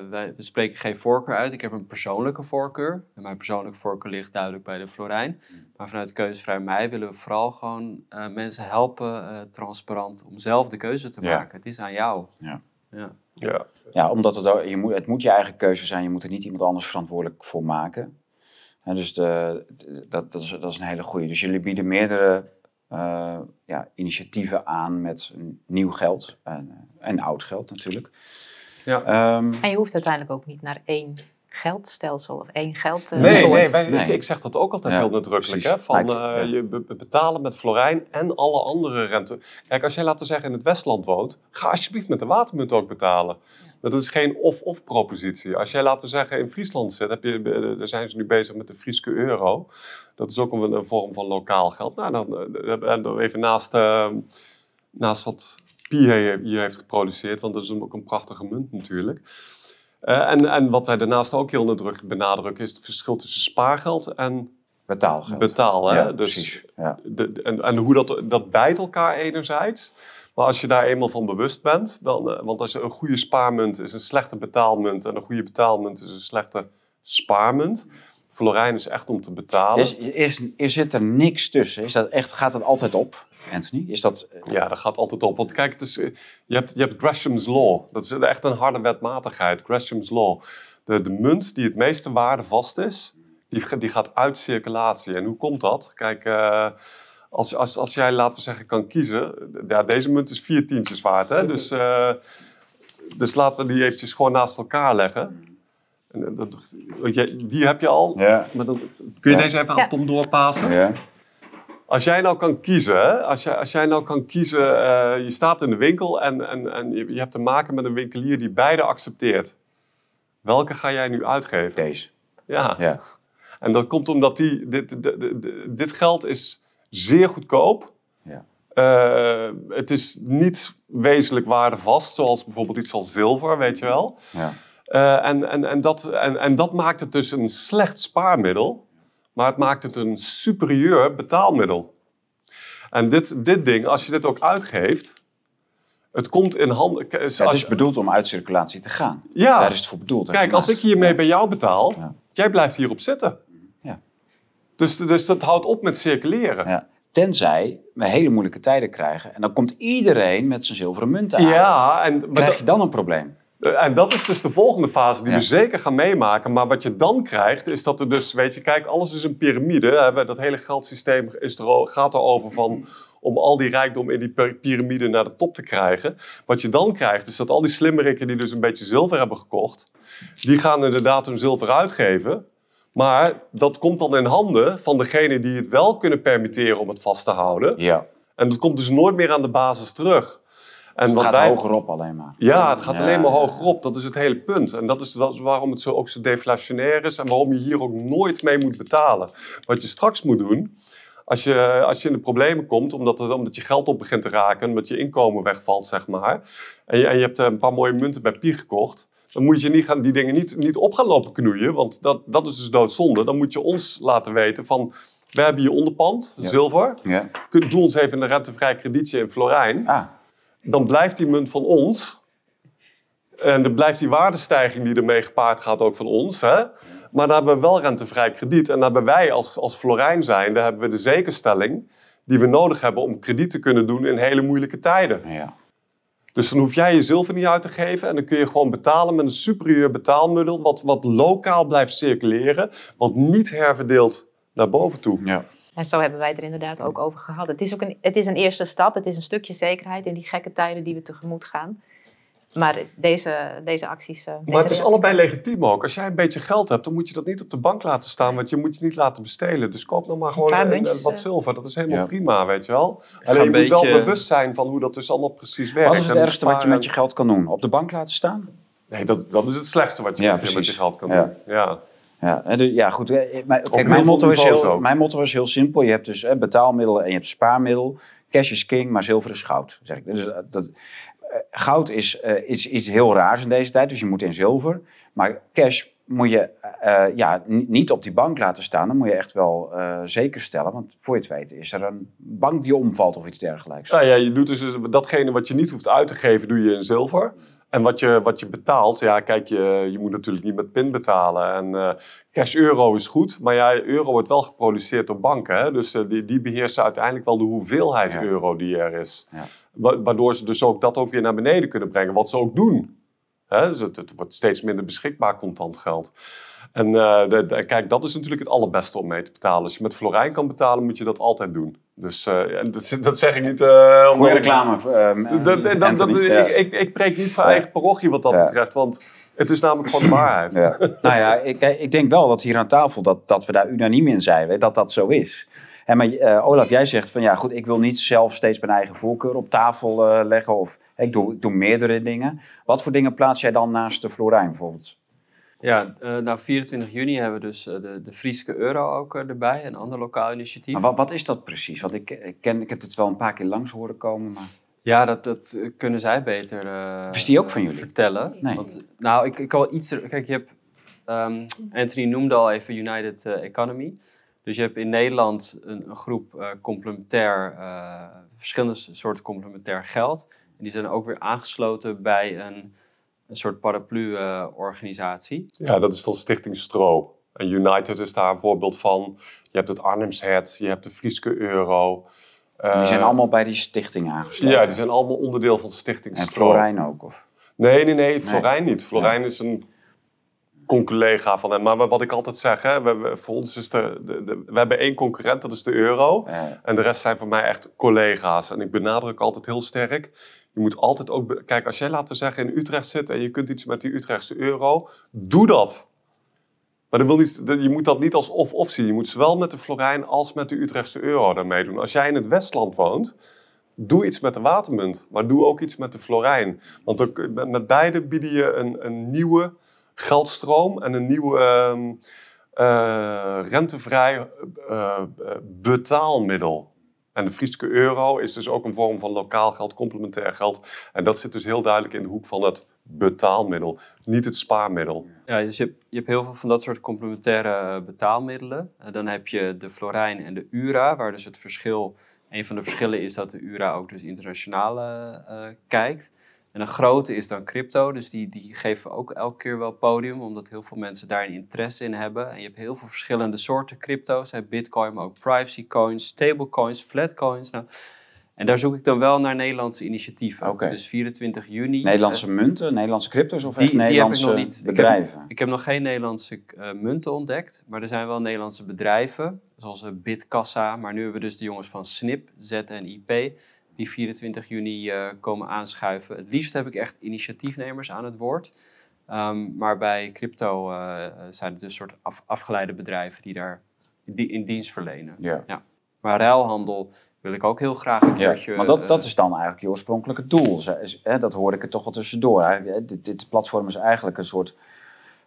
wij, we spreken geen voorkeur uit. Ik heb een persoonlijke voorkeur. En mijn persoonlijke voorkeur ligt duidelijk bij de Florijn. Maar vanuit Keuzevrij Mij willen we vooral gewoon eh, mensen helpen, eh, transparant, om zelf de keuze te Ja. maken. Het is aan jou. Ja. Ja. ja. Ja, omdat het, ook- je moet, het moet je eigen keuze zijn. Je moet er niet iemand anders verantwoordelijk voor maken. En dus de, de- dat, dat, is, dat is een hele goede. Dus jullie bieden meerdere eh, ja, initiatieven aan met nieuw geld en, en oud geld natuurlijk. Ja. Ehm, En je hoeft uiteindelijk ook niet naar één geldstelsel of één geld. eh, Nee, nee, wij, Nee. Ik, ik zeg dat ook altijd Ja, heel nadrukkelijk. Hè? Van, Lijkt- eh, ja. Je be- be- betalen met Florijn en alle andere rente. Kijk, als jij laten we zeggen in het Westland woont, ga alsjeblieft met de watermunt ook betalen. Dat is geen of-of propositie. Als jij laten we zeggen in Friesland zit, heb je, daar zijn ze nu bezig met de Frieske euro. Dat is ook een, een vorm van lokaal geld. Nou, dan, eh, even naast, eh, naast wat Pi hier heeft geproduceerd, want dat is ook een prachtige munt natuurlijk. Eh, en, en wat wij daarnaast ook heel nadrukkelijk benadrukken, is het verschil tussen spaargeld en betaalgeld. betaal. Hè? Ja, dus precies. Ja. de, de- en, en hoe dat, dat bijt elkaar enerzijds. Maar als je daar eenmaal van bewust bent, dan, eh, want als je een goede spaarmunt is een slechte betaalmunt en een goede betaalmunt is een slechte spaarmunt. Florijn is echt om te betalen. Is, is, is, zit er niks tussen? Is dat echt, gaat het altijd op, Anthony? Is dat, Ja, dat gaat altijd op. Want kijk, het is, eh, je, hebt, je hebt Gresham's Law. Dat is echt een harde wetmatigheid. Gresham's Law. De, de munt die het meeste waardevast is, die, die gaat uit circulatie. En hoe komt dat? Kijk, eh, als, als, als jij, laten we zeggen, kan kiezen. Ja, deze munt is vier tientjes waard. Hè? Dus, eh, dus laten we die eventjes gewoon naast elkaar leggen. En dat, want jij- die heb je al. ja. Maar dan, kun je Ja. deze even aan Ja. Tom doorpassen? Ja. Als jij nou kan kiezen, hè? Als, jij, als jij nou kan kiezen, eh, je staat in de winkel en, en, en je, je hebt te maken met een winkelier die beide accepteert. Welke ga jij nu uitgeven? Deze. Ja. Ja. En dat komt omdat die, dit, dit, dit, dit geld is zeer goedkoop. Ja. Eh, het is niet wezenlijk waardevast, zoals bijvoorbeeld iets als zilver, weet je wel. Ja. Eh, en, en, en, dat, en, en dat maakt het dus een slecht spaarmiddel, maar het maakt het een superieur betaalmiddel. En dit, dit ding, als je dit ook uitgeeft, het komt in handen. Het is bedoeld om uit circulatie te gaan. Ja. Daar is het voor bedoeld. Kijk, als ik hiermee bij jou betaal, Ja. jij blijft hierop zitten. Ja. Dus, dus dat houdt op met circuleren. Ja. Tenzij we hele moeilijke tijden krijgen. En dan komt iedereen met zijn zilveren munten aan. Ja, en, maar Krijg je dan een probleem? Eh, En dat is dus de volgende fase die Ja. we zeker gaan meemaken. Maar wat je dan krijgt, is dat er dus, weet je, kijk, alles is een piramide. Dat hele geldsysteem is er, gaat erover van om al die rijkdom in die pir- piramide naar de top te krijgen. Wat je dan krijgt, is dat al die slimmerikken die dus een beetje zilver hebben gekocht, die gaan inderdaad hun zilver uitgeven. Maar dat komt dan in handen van degene die het wel kunnen permitteren om het vast te houden. Ja. En dat komt dus nooit meer aan de basis terug. En het wat gaat wij- hoger op alleen maar. ja, het gaat Ja, alleen maar ja. hoger op. Dat is het hele punt. En dat is, dat is waarom het zo, ook zo deflationair is en waarom je hier ook nooit mee moet betalen. Wat je straks moet doen, als je, als je in de problemen komt, omdat, het, omdat je geld op begint te raken, omdat je inkomen wegvalt, zeg maar, en je, en je hebt eh, een paar mooie munten bij Pier gekocht, dan moet je niet gaan, die dingen niet, niet op gaan lopen knoeien, want dat, dat is dus doodzonde. Dan moet je ons laten weten van, we hebben hier onderpand, Ja. zilver, Ja. Doe ons even een rentevrij kredietje in Florijn Ah, dan blijft die munt van ons. En dan blijft die waardestijging die ermee gepaard gaat ook van ons. Hè? Maar dan hebben we wel rentevrij krediet. En dan hebben wij als, als Florijn zijnde hebben we de zekerstelling die we nodig hebben om krediet te kunnen doen in hele moeilijke tijden. ja. Dus dan hoef jij je zilver niet uit te geven. En dan kun je gewoon betalen met een superieur betaalmiddel. Wat, wat lokaal blijft circuleren. Wat niet herverdeelt naar boven toe. ja. En zo hebben wij het er inderdaad ook over gehad. Het is ook een, het is een eerste stap. Het is een stukje zekerheid in die gekke tijden die we tegemoet gaan. Maar deze, deze acties... eh, deze Maar het is allebei legitiem ook. Als jij een beetje geld hebt, dan moet je dat niet op de bank laten staan, want je moet je niet laten bestelen. Dus koop nog maar gewoon paar een- muntjes, een- wat eh. zilver. Dat is helemaal Ja. prima, weet je wel. Alleen je een moet wel beetje- bewust zijn van hoe dat dus allemaal precies werkt. Wat is het ergste wat je met je geld kan doen? Op de bank laten staan? Nee, dat, dat is het slechtste wat je Ja, met, je- met je precies. geld kan Ja. doen. Ja. Ja, de- ja goed. eh, maar- Kijk, mijn, motto is heel, ook. mijn motto is heel simpel. Je hebt dus eh, betaalmiddel en je hebt spaarmiddel. Cash is king, maar zilver is goud. Zeg ik. Dus, eh, dat, eh, goud is, eh, is iets heel raars in deze tijd, dus je moet in zilver. Maar cash moet je eh, ja, niet op die bank laten staan. Dan moet je echt wel eh, zeker stellen. Want voor je het weet is er een bank die omvalt of iets dergelijks. Nou ja, je doet dus datgene wat je niet hoeft uit te geven, doe je in zilver. En wat je, wat je betaalt, ja, kijk, je, je moet natuurlijk niet met pin betalen. En eh, cash euro is goed, maar ja, euro wordt wel geproduceerd door banken. Hè? Dus eh, die, die beheersen uiteindelijk wel de hoeveelheid Ja. euro die er is. Ja. Wa- waardoor ze dus ook dat ook weer naar beneden kunnen brengen, wat ze ook doen. Hè? Dus het, het wordt steeds minder beschikbaar contant geld. En eh, de- de- kijk, dat is natuurlijk het allerbeste om mee te betalen. Als je met Florijn kan betalen, moet je dat altijd doen. Dus eh, dat, dat zeg ik niet... eh, om- Goeie reclame. dat, dat, dat, Anthony. dat- Ja. ik, preek niet van Ja. eigen parochie wat dat Ja. betreft, want het is namelijk gewoon de waarheid. Ja. nou ja, ik, ik denk wel dat hier aan tafel dat, dat we daar unaniem in zijn, hè, dat dat zo is. En maar Olaf, jij zegt van ja, goed, ik wil niet zelf steeds mijn eigen voorkeur op tafel leggen of ik, doe, ik doe meerdere dingen. Wat voor dingen plaats jij dan naast de Florijn bijvoorbeeld? Ja, eh, nou 24 juni hebben we dus eh, de, de Frieske Euro ook eh, erbij, een ander lokaal initiatief. Maar wat, wat is dat precies? Want ik, ik, ken, ik heb het wel een paar keer langs horen komen, maar Ja, dat, dat kunnen zij beter eh, Is die ook van jullie? vertellen. Nee. Want, nou, ik, ik kan wel iets... Kijk, je hebt... ehm, Anthony noemde al even United Economy. Dus je hebt in Nederland een, een groep complementair... verschillende soorten complementair geld. En die zijn ook weer aangesloten bij een, een soort paraplu-organisatie. Ja, dat is dan Stichting Stro. En United is daar een voorbeeld van. Je hebt het Arnhemshead, je hebt de Frieske Euro. die zijn Eh, allemaal bij die stichting aangesloten. Ja, die zijn allemaal onderdeel van Stichting En Stro. Florijn ook? Of? Nee, nee, nee, Florijn niet. Florijn is een conculega van hem. Maar wat ik altijd zeg, hè, we, we- voor ons is de, de, de- we hebben één concurrent, dat is de euro. En de rest zijn voor mij echt collega's. En ik benadruk altijd heel sterk. Je moet altijd ook. Kijk, als jij laten we zeggen in Utrecht zit en je kunt iets met die Utrechtse euro, doe dat. Maar dat wil niet, dat- je moet dat niet als of-of zien. Je moet zowel met de Florijn als met de Utrechtse euro daarmee doen. Als jij in het Westland woont, doe iets met de watermunt. Maar doe ook iets met de Florijn. Want met beide bieden je een, een nieuwe geldstroom en een nieuwe ehm, eh, rentevrij eh, eh, betaalmiddel. En de Friese euro is dus ook een vorm van lokaal geld, complementair geld. En dat zit dus heel duidelijk in de hoek van het betaalmiddel, niet het spaarmiddel. Ja, dus je hebt, je hebt heel veel van dat soort complementaire betaalmiddelen. Dan heb je de Florijn en de URA, waar dus het verschil... Een van de verschillen is dat de URA ook dus internationaal kijkt. En een grote is dan crypto, dus die, die geven ook elke keer wel podium, omdat heel veel mensen daar een interesse in hebben. En je hebt heel veel verschillende soorten crypto's, hè, bitcoin, maar ook privacy coins, stablecoins, flatcoins. Nou, en daar zoek ik dan wel naar Nederlandse initiatieven. Dus 24 juni. Nederlandse munten, Nederlandse crypto's of echt Die, die heb ik Nederlandse nog niet. Ik bedrijven? heb, ik heb nog geen Nederlandse eh, munten ontdekt, maar er zijn wel Nederlandse bedrijven, zoals eh, Bitkassa. Maar nu hebben we dus de jongens van SNIP, ZNIP, die 24 juni eh, komen aanschuiven. Het liefst heb ik echt initiatiefnemers aan het woord. Ehm, maar bij crypto eh, zijn het dus soort af, afgeleide bedrijven die daar die in dienst verlenen. Ja. Maar ruilhandel wil ik ook heel graag een Ja, keertje... want dat, eh, dat is dan eigenlijk je oorspronkelijke doel. Dat hoor ik er toch wel tussendoor. Dit, dit platform is eigenlijk een soort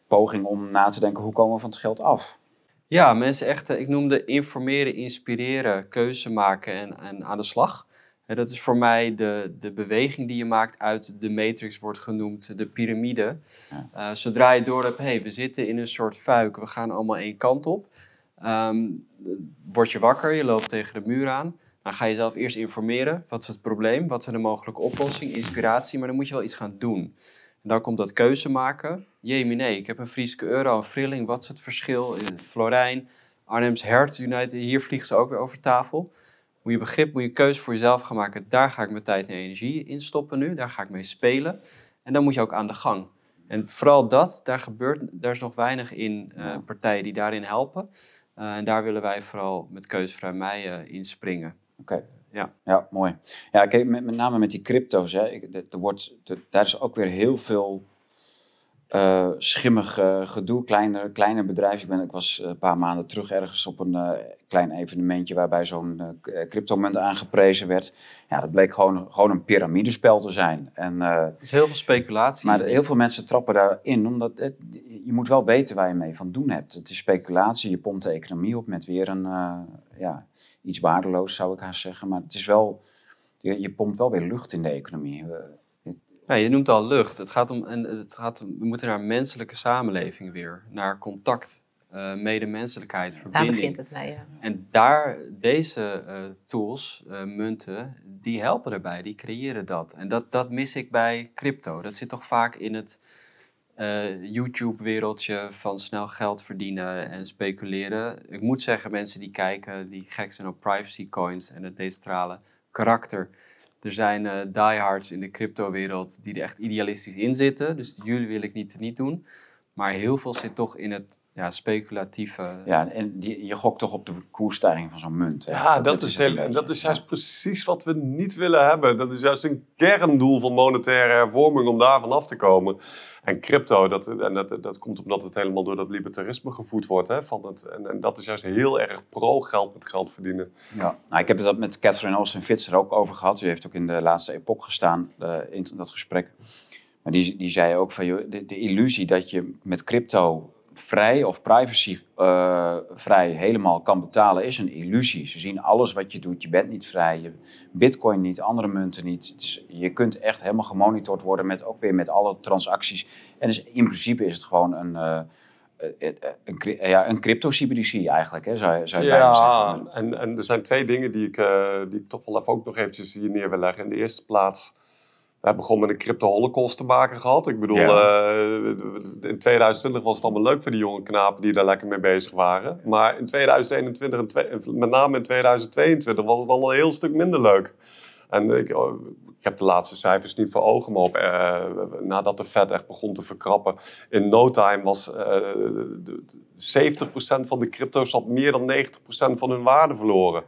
poging om na te denken hoe komen we van het geld af. Ja, mensen echt, ik noemde informeren, inspireren, keuze maken en, en aan de slag. Dat is voor mij de, de beweging die je maakt uit de matrix, wordt genoemd de piramide. Ja. Eh, zodra je door hebt, hey, we zitten in een soort fuik, we gaan allemaal één kant op. Ehm, word je wakker, je loopt tegen de muur aan. Dan ga je jezelf eerst informeren. Wat is het probleem? Wat zijn de mogelijke oplossingen? Inspiratie, maar dan moet je wel iets gaan doen. En dan komt dat keuze maken. Jemie, nee, ik heb een Friese euro, een frilling. Wat is het verschil? In Florijn, Arnhems Hertz United, hier vliegen ze ook weer over tafel. Moet je begrip, moet je keuze voor jezelf gaan maken. Daar ga ik mijn tijd en energie in stoppen nu. Daar ga ik mee spelen. En dan moet je ook aan de gang. En vooral dat, daar gebeurt, daar is nog weinig in eh, partijen die daarin helpen. Eh, en daar willen wij vooral met Keuzevrij Mei eh, in springen. Oké. Ja. ja, mooi. Ja, kijk, met, met name met die crypto's. Hè, ik, er wordt, er- daar is ook weer heel veel eh, schimmig eh, gedoe. Kleine, kleine bedrijven. Ik, ben, ik was eh, een paar maanden terug ergens op een klein evenementje waarbij zo'n cryptomunt aangeprezen werd. Ja, dat bleek gewoon, gewoon een piramidespel te zijn. En, Er is heel veel speculatie. maar heel veel mensen trappen daarin, omdat het, je moet wel weten waar je mee van doen hebt. Het is speculatie, je pompt de economie op met weer een, ja, iets waardeloos zou ik haast zeggen. Maar het is wel, je, je pompt wel weer lucht in de economie. Ja, je noemt al lucht. Het gaat om, en het gaat om, we moeten naar menselijke samenleving weer. Naar contact, eh medemenselijkheid, Daar verbinding. begint het mee, ja. En daar, deze eh, tools, eh, munten, die helpen erbij, die creëren dat. En dat, dat mis ik bij crypto. Dat zit toch vaak in het YouTube-wereldje van snel geld verdienen en speculeren. Ik moet zeggen, mensen die kijken, die gek zijn op privacy coins en het decentrale karakter. Er zijn eh diehards in de crypto-wereld die er echt idealistisch in zitten. Dus jullie wil ik niet, niet doen. Maar heel veel zit toch in het ja, speculatieve. ja, en die, je gokt toch op de koersstijging van zo'n munt. hè? Ja, dat, is, het en dat is juist precies wat we niet willen hebben. Dat is juist een kerndoel van monetaire hervorming om daarvan af te komen. En crypto, dat, en dat, dat komt omdat het helemaal door dat libertarisme gevoed wordt. Hè, van het, en, en dat is juist heel erg pro-geld met geld verdienen. Ja, nou, ik heb het dat met Catherine Austin Fitz er ook over gehad. Die heeft ook in de laatste epoch gestaan eh, in dat gesprek. Maar die, die zei ook van joh, de, de illusie dat je met crypto vrij of privacy eh, vrij helemaal kan betalen is een illusie. Ze zien alles wat je doet. Je bent niet vrij. Je, Bitcoin niet, andere munten niet. Is, je kunt echt helemaal gemonitord worden met ook weer met alle transacties. En dus in principe is het gewoon een, eh, eh, een, ja, een crypto-CBDC eigenlijk, hè, zou, je- zou je bijna zeggen. Ja, en, en er zijn twee dingen die ik, die ik toch wel even ook nog eventjes hier neer wil leggen. In de eerste plaats, we hebben gewoon met een crypto-holocaust te maken gehad. Ik bedoel, eh, in 2020 was het allemaal leuk voor die jonge knapen die daar lekker mee bezig waren. Maar in 2021 en twee- met name in 2022 was het al een heel stuk minder leuk. En ik, oh, ik heb de laatste cijfers niet voor ogen, maar op, eh, nadat de Fed echt begon te verkrappen, in no time was eh, de- de- 70% van de crypto's had meer dan 90% van hun waarde verloren.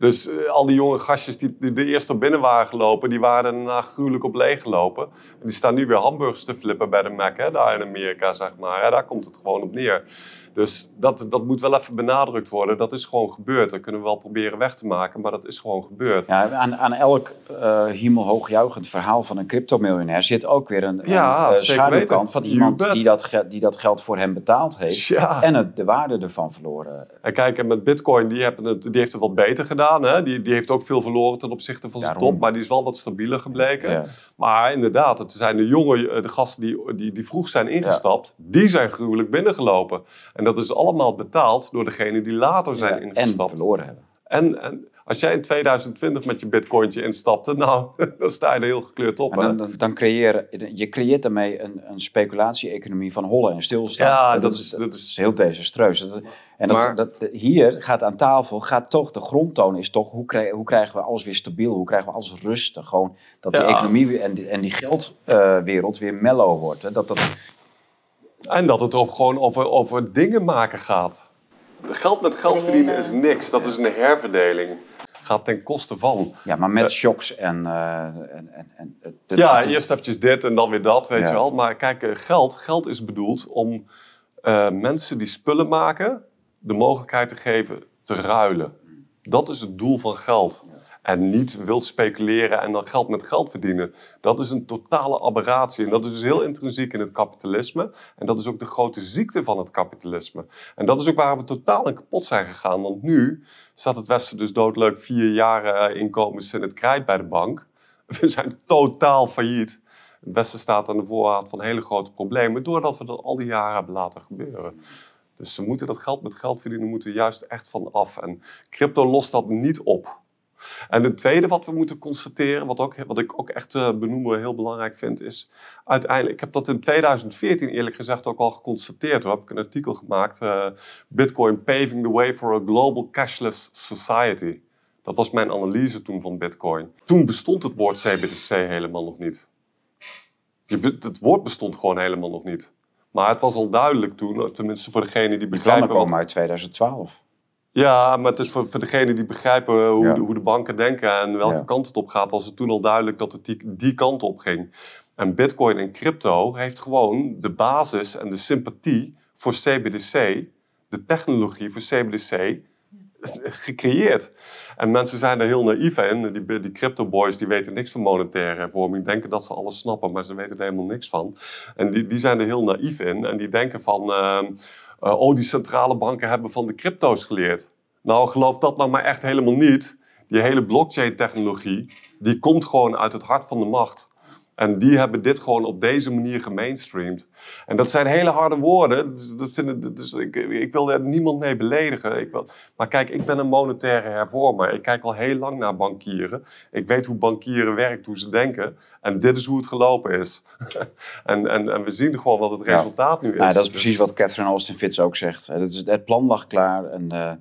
Dus eh, al die jonge gastjes die, die de eerst op binnen waren gelopen, die waren daarna gruwelijk op leeg gelopen. En die staan nu weer hamburgers te flippen bij de Mac, hè, daar in Amerika, zeg maar. Daar komt het gewoon op neer. Dus dat, dat moet wel even benadrukt worden. Dat is gewoon gebeurd. Dat kunnen we wel proberen weg te maken, maar dat is gewoon gebeurd. Ja, aan, aan elk eh hemelhoogjuichend verhaal van een cryptomiljonair zit ook weer een, Ja, een, eh, schaduwkant van iemand die dat, die dat geld voor hem betaald heeft Ja. en het, de waarde ervan verloren. En kijk, en met Bitcoin, die, hebben het, die heeft het wat beter gedaan. Hè? Die, die heeft ook veel verloren ten opzichte van zijn Daarom. top. Maar die is wel wat stabieler gebleken. Ja. Maar inderdaad, het zijn de jonge eh, de gasten die, die, die vroeg zijn ingestapt. Die zijn gruwelijk binnengelopen. En dat is allemaal betaald door degene die later zijn Ja, en ingestapt. verloren hebben. En, en als jij in 2020 met je bitcointje instapte, nou, (laughs) dan sta je er heel gekleurd op. En dan, dan, dan creëer je creëert daarmee een, een speculatie-economie van hollen en stilstaan. Ja, En dat is- dat is- heel desastreus. Dat, en dat, Maar- dat, hier gaat aan tafel, gaat toch, de grondtoon is toch, hoe, krijgen hoe krijgen we alles weer stabiel? Hoe krijgen we alles rustig? Gewoon dat de economie en die, en die geldwereld weer mellow wordt. Hè? Dat, dat, En dat het ook gewoon over, over dingen maken gaat. Geld met geld verdienen is niks. Dat is een herverdeling. Gaat ten koste van. ja, maar met shocks en... eh, en, en, en het- Ja, het- eerst eventjes dit en dan weer dat, weet Ja. je wel. Maar kijk, eh, geld, geld is bedoeld om eh, mensen die spullen maken... de mogelijkheid te geven te ruilen. Dat is het doel van geld. En niet wild speculeren en dan geld met geld verdienen. Dat is een totale aberratie. En dat is dus heel intrinsiek in het kapitalisme. En dat is ook de grote ziekte van het kapitalisme. En dat is ook waar we totaal in kapot zijn gegaan. Want nu staat het Westen dus doodleuk vier jaar eh, inkomens in het krijt bij de bank. (laughs) We zijn totaal failliet. Het Westen staat aan de voorraad van hele grote problemen. Doordat we dat al die jaren hebben laten gebeuren. Dus ze moeten dat geld met geld verdienen, moeten we juist echt van af. En crypto lost dat niet op. En het tweede wat we moeten constateren, wat, ook, wat ik ook echt eh, benoemen heel belangrijk vind, is uiteindelijk, ik heb dat in 2014 eerlijk gezegd ook al geconstateerd. Toen heb ik een artikel gemaakt, eh, Bitcoin paving the way for a global cashless society. Dat was mijn analyse toen van Bitcoin. Toen bestond het woord CBDC helemaal nog niet. Het woord bestond gewoon helemaal nog niet. Maar het was al duidelijk toen, tenminste voor degene die die begrijpen... plannen wat- komen uit 2012. Ja, maar het is voor, voor degenen die begrijpen hoe, Ja. de, hoe de banken denken en welke Ja. kant het op gaat, was het toen al duidelijk dat het die, die kant op ging. En Bitcoin en crypto heeft gewoon de basis en de sympathie voor CBDC, de technologie voor CBDC, gecreëerd. En mensen zijn er heel naïef in. Die, die crypto boys die weten niks van monetaire hervorming, denken dat ze alles snappen, maar ze weten er helemaal niks van. En die, die zijn er heel naïef in en die denken van, ehm, eh, oh die centrale banken hebben van de crypto's geleerd. Nou, geloof dat nou maar echt helemaal niet. Die hele blockchain-technologie, die komt gewoon uit het hart van de macht. En die hebben dit gewoon op deze manier gemainstreamd. En dat zijn hele harde woorden. Dus, dat vinden, dus ik, ik wil er niemand mee beledigen. Ik wil, maar kijk, ik ben een monetaire hervormer. Ik kijk al heel lang naar bankieren. Ik weet hoe bankieren werkt, hoe ze denken. En dit is hoe het gelopen is. (laughs) en, en, en we zien gewoon wat het Ja. resultaat nu is. Nou, dat is Dus- precies wat Catherine Austin Fitz ook zegt. Het, is, het plan lag klaar en de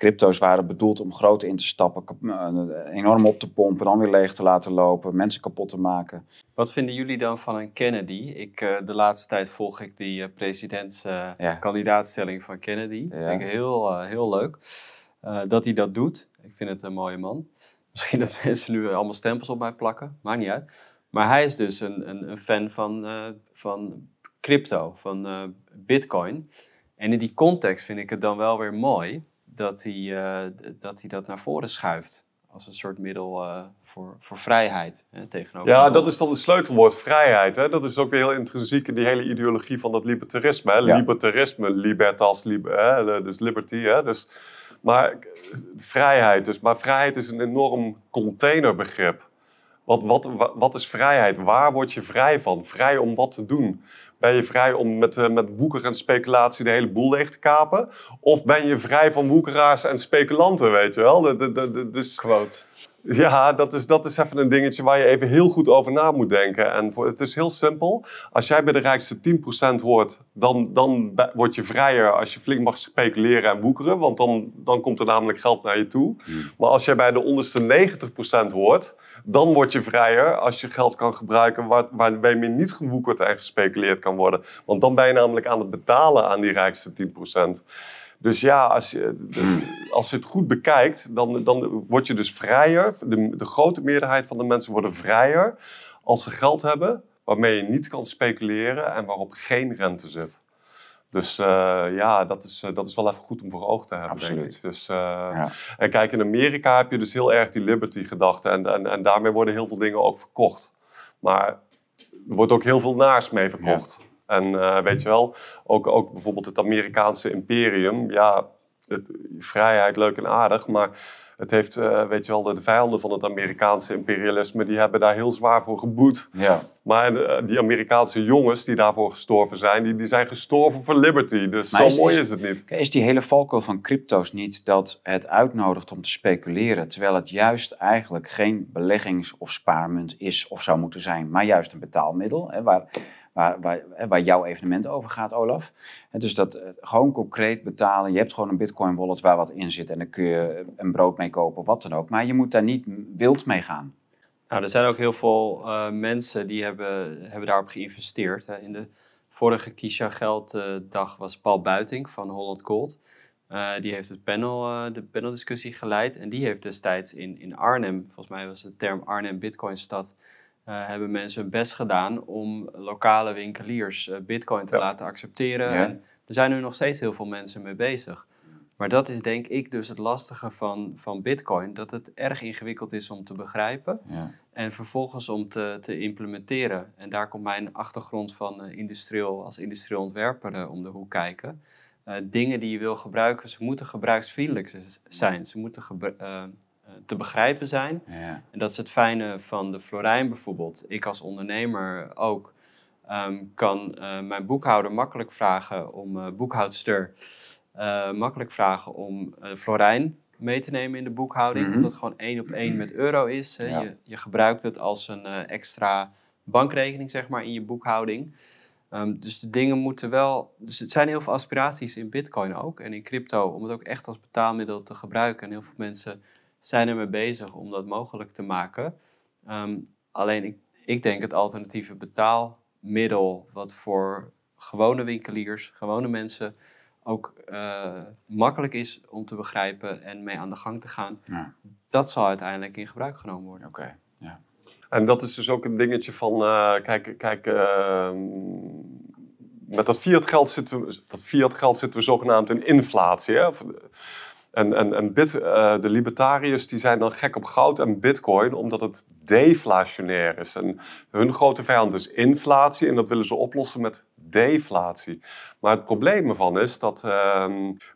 crypto's waren bedoeld om groot in te stappen, eh, enorm op te pompen, dan weer leeg te laten lopen, mensen kapot te maken. Wat vinden jullie dan van een Kennedy? Ik, eh, de laatste tijd volg ik die eh presidentskandidaatstelling van Kennedy. Ja. Ik vind ik heel, heel leuk dat hij dat doet. Ik vind het een mooie man. Misschien dat (laughs) mensen nu allemaal stempels op mij plakken, maakt niet uit. Maar hij is dus een, een, een fan van, van crypto, van bitcoin. En in die context vind ik het dan wel weer mooi dat hij, eh, dat, hij dat naar voren schuift. Als een soort middel eh, voor, voor vrijheid hè, tegenover Ja, dat is dan het sleutelwoord, vrijheid. Hè? Dat is ook weer heel intrinsiek in die hele ideologie van dat libertarisme. Hè? Ja. Libertarisme, libertas, lib- hè? dus liberty. Hè? Dus, maar vrijheid, dus, maar vrijheid is een enorm containerbegrip. Wat, wat, wa- wat is vrijheid? Waar word je vrij van? Vrij om wat te doen? Ben je vrij om met, eh, met woeker en speculatie de hele boel leeg te kapen? Of ben je vrij van woekeraars en speculanten, weet je wel? De, de, de, de- dus, quote. ja, dat is, dat is even een dingetje waar je even heel goed over na moet denken. En voor, het is heel simpel. Als jij bij de rijkste 10% hoort, dan, dan word je vrijer als je flink mag speculeren en woekeren. Want dan, dan komt er namelijk geld naar je toe. Maar als jij bij de onderste 90% hoort, dan word je vrijer als je geld kan gebruiken waar, waarbij meer niet gewoekerd en gespeculeerd kan worden. Want dan ben je namelijk aan het betalen aan die rijkste 10%. Dus ja, als je, de- als je het goed bekijkt, dan, dan word je dus vrijer. De, de grote meerderheid van de mensen worden vrijer als ze geld hebben waarmee je niet kan speculeren en waarop geen rente zit. Dus eh, ja, dat is, eh, dat is wel even goed om voor ogen te hebben, denk Absoluut. ik. Dus, eh, Ja. En kijk, in Amerika heb je dus heel erg die liberty-gedachte. En, en, en daarmee worden heel veel dingen ook verkocht. Maar er wordt ook heel veel naars mee verkocht. En weet je wel, ook, ook bijvoorbeeld het Amerikaanse imperium. Ja, het, vrijheid leuk en aardig, maar het heeft, uh, weet je wel, de, vijanden van het Amerikaanse imperialisme, die hebben daar heel zwaar voor geboet. Ja. Maar uh, die Amerikaanse jongens die daarvoor gestorven zijn, die, die zijn gestorven voor liberty. Dus zo mooi is, het niet. Is die hele valkuil van crypto's niet dat het uitnodigt om te speculeren, terwijl het juist eigenlijk geen beleggings- of spaarmunt is of zou moeten zijn, maar juist een betaalmiddel, hè, waar waar, waar, jouw evenement over gaat, Olaf. Dus dat eh, gewoon concreet betalen. Je hebt gewoon een bitcoin wallet waar wat in zit en dan kun je een brood mee kopen of wat dan ook. Maar je moet daar niet wild mee gaan. Nou, er zijn ook heel veel uh, mensen die hebben, hebben daarop geïnvesteerd. Hè. In de vorige Kisha Gelddag was Paul Buiting van Holland Gold. Die heeft het panel, uh, de paneldiscussie geleid. En die heeft destijds in, in Arnhem, volgens mij was de term Arnhem Bitcoinstad, uh, hebben mensen hun best gedaan om lokale winkeliers uh, bitcoin te laten accepteren. En er zijn nu nog steeds heel veel mensen mee bezig. Maar dat is denk ik dus het lastige van, van bitcoin. Dat het erg ingewikkeld is om te begrijpen. Ja. En vervolgens om te, te implementeren. En daar komt mijn achtergrond van uh, industrieel, als industrieel ontwerper om de hoek kijken. dingen die je wil gebruiken, ze moeten gebruiksvriendelijk zijn. Ze moeten te begrijpen zijn. Ja. En dat is het fijne van de Florijn bijvoorbeeld. Ik als ondernemer ook um, kan uh, mijn boekhouder makkelijk vragen om uh, boekhoudster uh, makkelijk vragen om Florijn mee te nemen in de boekhouding. Mhm. Omdat het gewoon één op één met euro is. Ja. Je, je gebruikt het als een extra bankrekening zeg maar in je boekhouding. Um, dus de dingen moeten wel. Dus het zijn heel veel aspiraties in Bitcoin ook en in crypto om het ook echt als betaalmiddel te gebruiken. En heel veel mensen zijn er mee bezig om dat mogelijk te maken. Um, alleen ik, ik denk het alternatieve betaalmiddel, wat voor gewone winkeliers, gewone mensen ook uh, makkelijk is om te begrijpen en mee aan de gang te gaan, Ja. dat zal uiteindelijk in gebruik genomen worden. Oké. Ja. En dat is dus ook een dingetje van, uh, kijk, kijk uh, met dat fiat geld zitten we, dat fiat geld zitten we zogenaamd in inflatie. Hè? Of, en, en, en bit, uh, de libertariërs die zijn dan gek op goud en bitcoin omdat het deflationair is. En hun grote vijand is inflatie en dat willen ze oplossen met deflatie. Maar het probleem ervan is dat uh,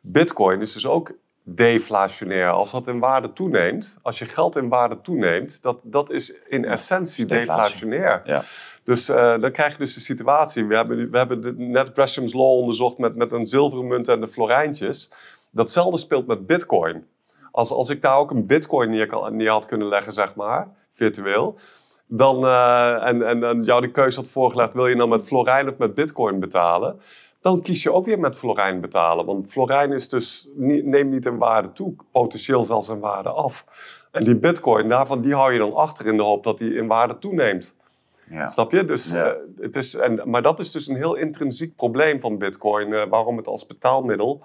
bitcoin is dus ook deflationair. Als dat in waarde toeneemt, als je geld in waarde toeneemt, dat, dat is in essentie deflationair. Ja. Dus uh, dan krijg je dus de situatie. We hebben, we hebben de, net Gresham's Law onderzocht met, met een zilveren munt en de florijntjes. Datzelfde speelt met bitcoin. Als, als ik daar ook een bitcoin neer, neer had kunnen leggen, zeg maar, virtueel. Dan, uh, en, en, en jou de keuze had voorgelegd, wil je nou met florijn of met bitcoin betalen? Dan kies je ook weer met florijn betalen. Want florijn is dus, neemt niet in waarde toe, potentieel zelfs in waarde af. En die bitcoin, daarvan, die hou je dan achter in de hoop dat die in waarde toeneemt. Ja. Snap je? Dus, Ja. uh, het is, en, maar dat is dus een heel intrinsiek probleem van bitcoin. Uh, waarom het als betaalmiddel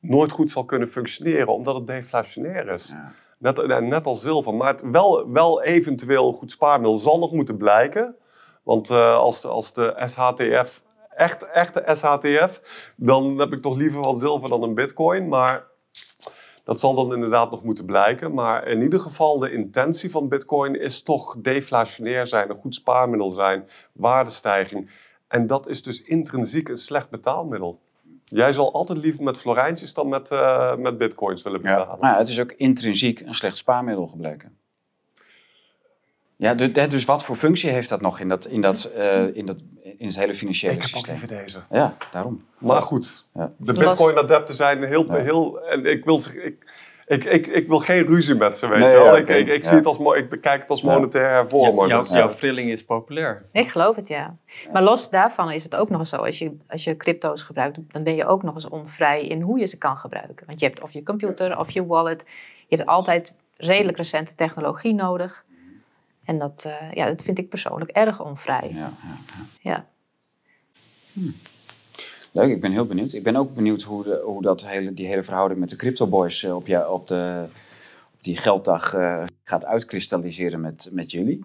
nooit goed zal kunnen functioneren, omdat het deflationair is. Ja. Net, net als zilver. Maar het wel, wel eventueel een goed spaarmiddel zal nog moeten blijken. Want uh, als, de, als de SHTF, echt, echte SHTF, dan heb ik toch liever wat zilver dan een bitcoin. Maar dat zal dan inderdaad nog moeten blijken. Maar in ieder geval, de intentie van bitcoin is toch deflationair zijn, een goed spaarmiddel zijn, waardestijging. En dat is dus intrinsiek een slecht betaalmiddel. Jij zal altijd liever met florijntjes dan met, uh, met bitcoins willen betalen. Ja. Maar het is ook intrinsiek een slecht spaarmiddel gebleken. Ja, dus, dus wat voor functie heeft dat nog in, dat, in, dat, uh, in, dat, in het hele financiële ik heb systeem? ook liever deze. Ja, daarom. Maar goed, Ja. de bitcoin-adepten zijn heel... Heel en ik wil, ik, ik, ik, ik wil geen ruzie met ze, weet Nee, je wel. ja, ik, ik, ik, Ja. zie het als, ik bekijk het als monetair hervormer. Jouw, dus- jouw frilling is populair. Ik geloof het, ja. Maar los daarvan is het ook nog eens zo. Als je, als je crypto's gebruikt, dan ben je ook nog eens onvrij in hoe je ze kan gebruiken. Want je hebt of je computer of je wallet. Je hebt altijd redelijk recente technologie nodig. En dat, eh, ja, dat vind ik persoonlijk erg onvrij. Ja, ja. Ja. Leuk, ik ben heel benieuwd. Ik ben ook benieuwd hoe, de, hoe dat hele, die hele verhouding met de Crypto Boys eh, op, jou, op, de, op die gelddag eh, gaat uitkristalliseren met, met jullie.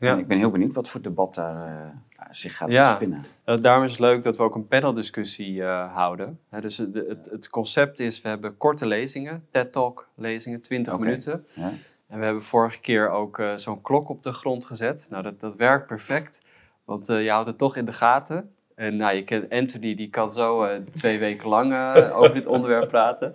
Ja. En ik ben heel benieuwd wat voor debat daar eh, zich gaat Ja. ontspinnen. Uh, daarom is het leuk dat we ook een paneldiscussie houden. Dus het, het, het concept is, we hebben korte lezingen, TED-talk lezingen, 20 Oké. minuten. Ja? En we hebben vorige keer ook zo'n klok op de grond gezet. Nou, dat, dat werkt perfect, want je houdt het toch in de gaten. En nou, je kent Anthony, die kan zo uh, twee weken lang uh, over dit (laughs) onderwerp praten.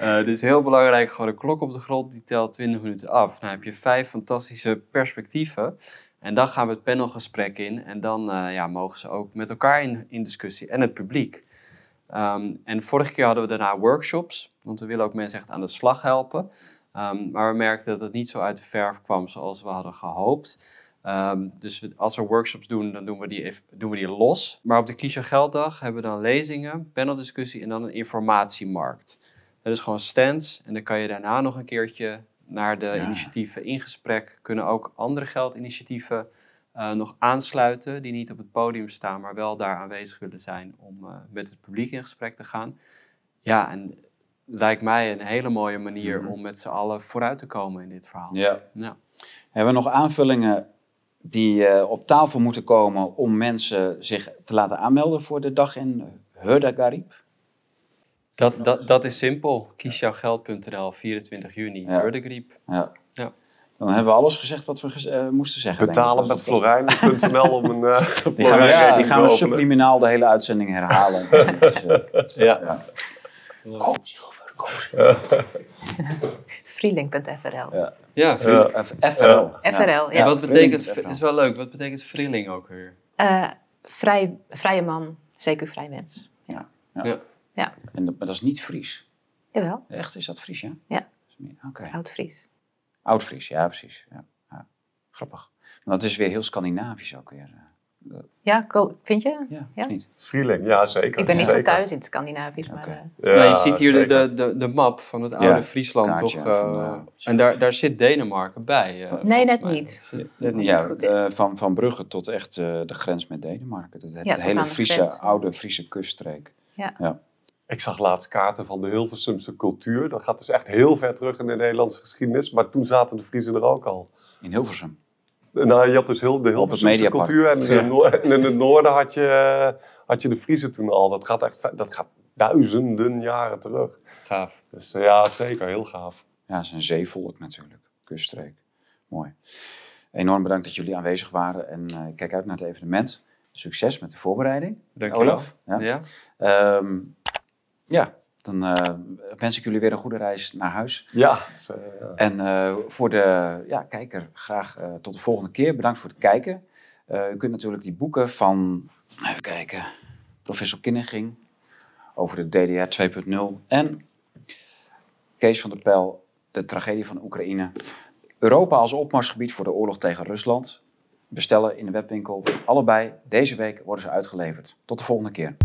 Uh, dit is heel belangrijk, gewoon een klok op de grond, die telt 20 minuten af. Dan heb je vijf fantastische perspectieven. En dan gaan we het panelgesprek in en dan ja, mogen ze ook met elkaar in, in discussie en het publiek. Um, en vorige keer hadden we daarna workshops, want we willen ook mensen echt aan de slag helpen. Um, maar we merkten dat het niet zo uit de verf kwam zoals we hadden gehoopt. Um, dus we, als we workshops doen, dan doen we, die, doen we die los. Maar op de Kies Gelddag hebben we dan lezingen, paneldiscussie en dan een informatiemarkt. Dat is gewoon stands en dan kan je daarna nog een keertje naar de initiatieven in gesprek. Kunnen ook andere geldinitiatieven uh, nog aansluiten die niet op het podium staan, maar wel daar aanwezig willen zijn om uh, met het publiek in gesprek te gaan. Ja, en lijkt mij een hele mooie manier Mhm. om met z'n allen vooruit te komen in dit verhaal. Ja. Ja. Hebben we nog aanvullingen die eh, op tafel moeten komen om mensen zich te laten aanmelden voor de dag in Hurdagarib? Dat, dat, dat is simpel. Kiesjougeld.nl, 24 juni, Ja. Hurdegriep. Ja. Ja. Dan hebben we alles gezegd wat we gez- eh, moesten zeggen. Betalen met Florijnen.nl om een uh, (laughs) Die gaan we, Ja, die gaan we subliminaal de hele uitzending herhalen. (laughs) Dus, eh, Ja. ja. (laughs) (laughs) Freelink.frl. Ja. Ja, Ja. F- FRL. FRL, ja. Wat betekent, FRL. is wel leuk, wat betekent frilling ook weer? Eh, vrij, vrije man, CQ vrij mens. Ja. Ja. Ja, En dat, maar dat is niet Fries. jawel. Echt, is dat Fries, ja? Ja. Oké. Oud-Fries. Oud-Fries, ja, precies. Ja. Ja. Grappig. Maar dat is weer heel Scandinavisch ook weer. Ja, cool. vind je? Ja, niet? Schieling, ja zeker. Ik ben niet zo thuis in het Scandinavisch, maar... Eh, Ja, je ziet hier de, de, de, de map van het oude Ja, Friesland, kaartje toch? eh, van, en daar, daar zit Denemarken bij. eh, Nee, net niet. Net niet. Ja, goed is. eh, van, van Brugge tot echt eh, de grens met Denemarken. Dat, Ja, de hele Friese, oude Friese kuststreek. Ja. Ja. Ik zag laatst kaarten van de Hilversumse cultuur. Dat gaat dus echt heel ver terug in de Nederlandse geschiedenis. Maar toen zaten de Friesen er ook al. In Hilversum. Nou, je had dus heel, de Hilversumse Mediapark. cultuur. En in, het noor- en in het noorden had je, had je de Friesen toen al. Dat gaat echt dat gaat duizenden jaren terug. Gaaf. Dus eh, ja, zeker. Heel gaaf. Ja, het is een zeevolk natuurlijk. Kuststreek. Mooi. Enorm bedankt dat jullie aanwezig waren. En eh, kijk uit naar het evenement. Succes met de voorbereiding. Dankjewel. Olaf. Ja. Ja. Ehm, ja, dan eh, wens ik jullie weer een goede reis naar huis. Ja. En eh, voor de ja, kijker graag eh, tot de volgende keer. Bedankt voor het kijken. U kunt natuurlijk die boeken van, even kijken, professor Kinneging over de DDR 2.0 en Kees van der Pijl, de tragedie van Oekraïne. Europa als opmarsgebied voor de oorlog tegen Rusland. Bestellen in de webwinkel. Allebei deze week worden ze uitgeleverd. Tot de volgende keer.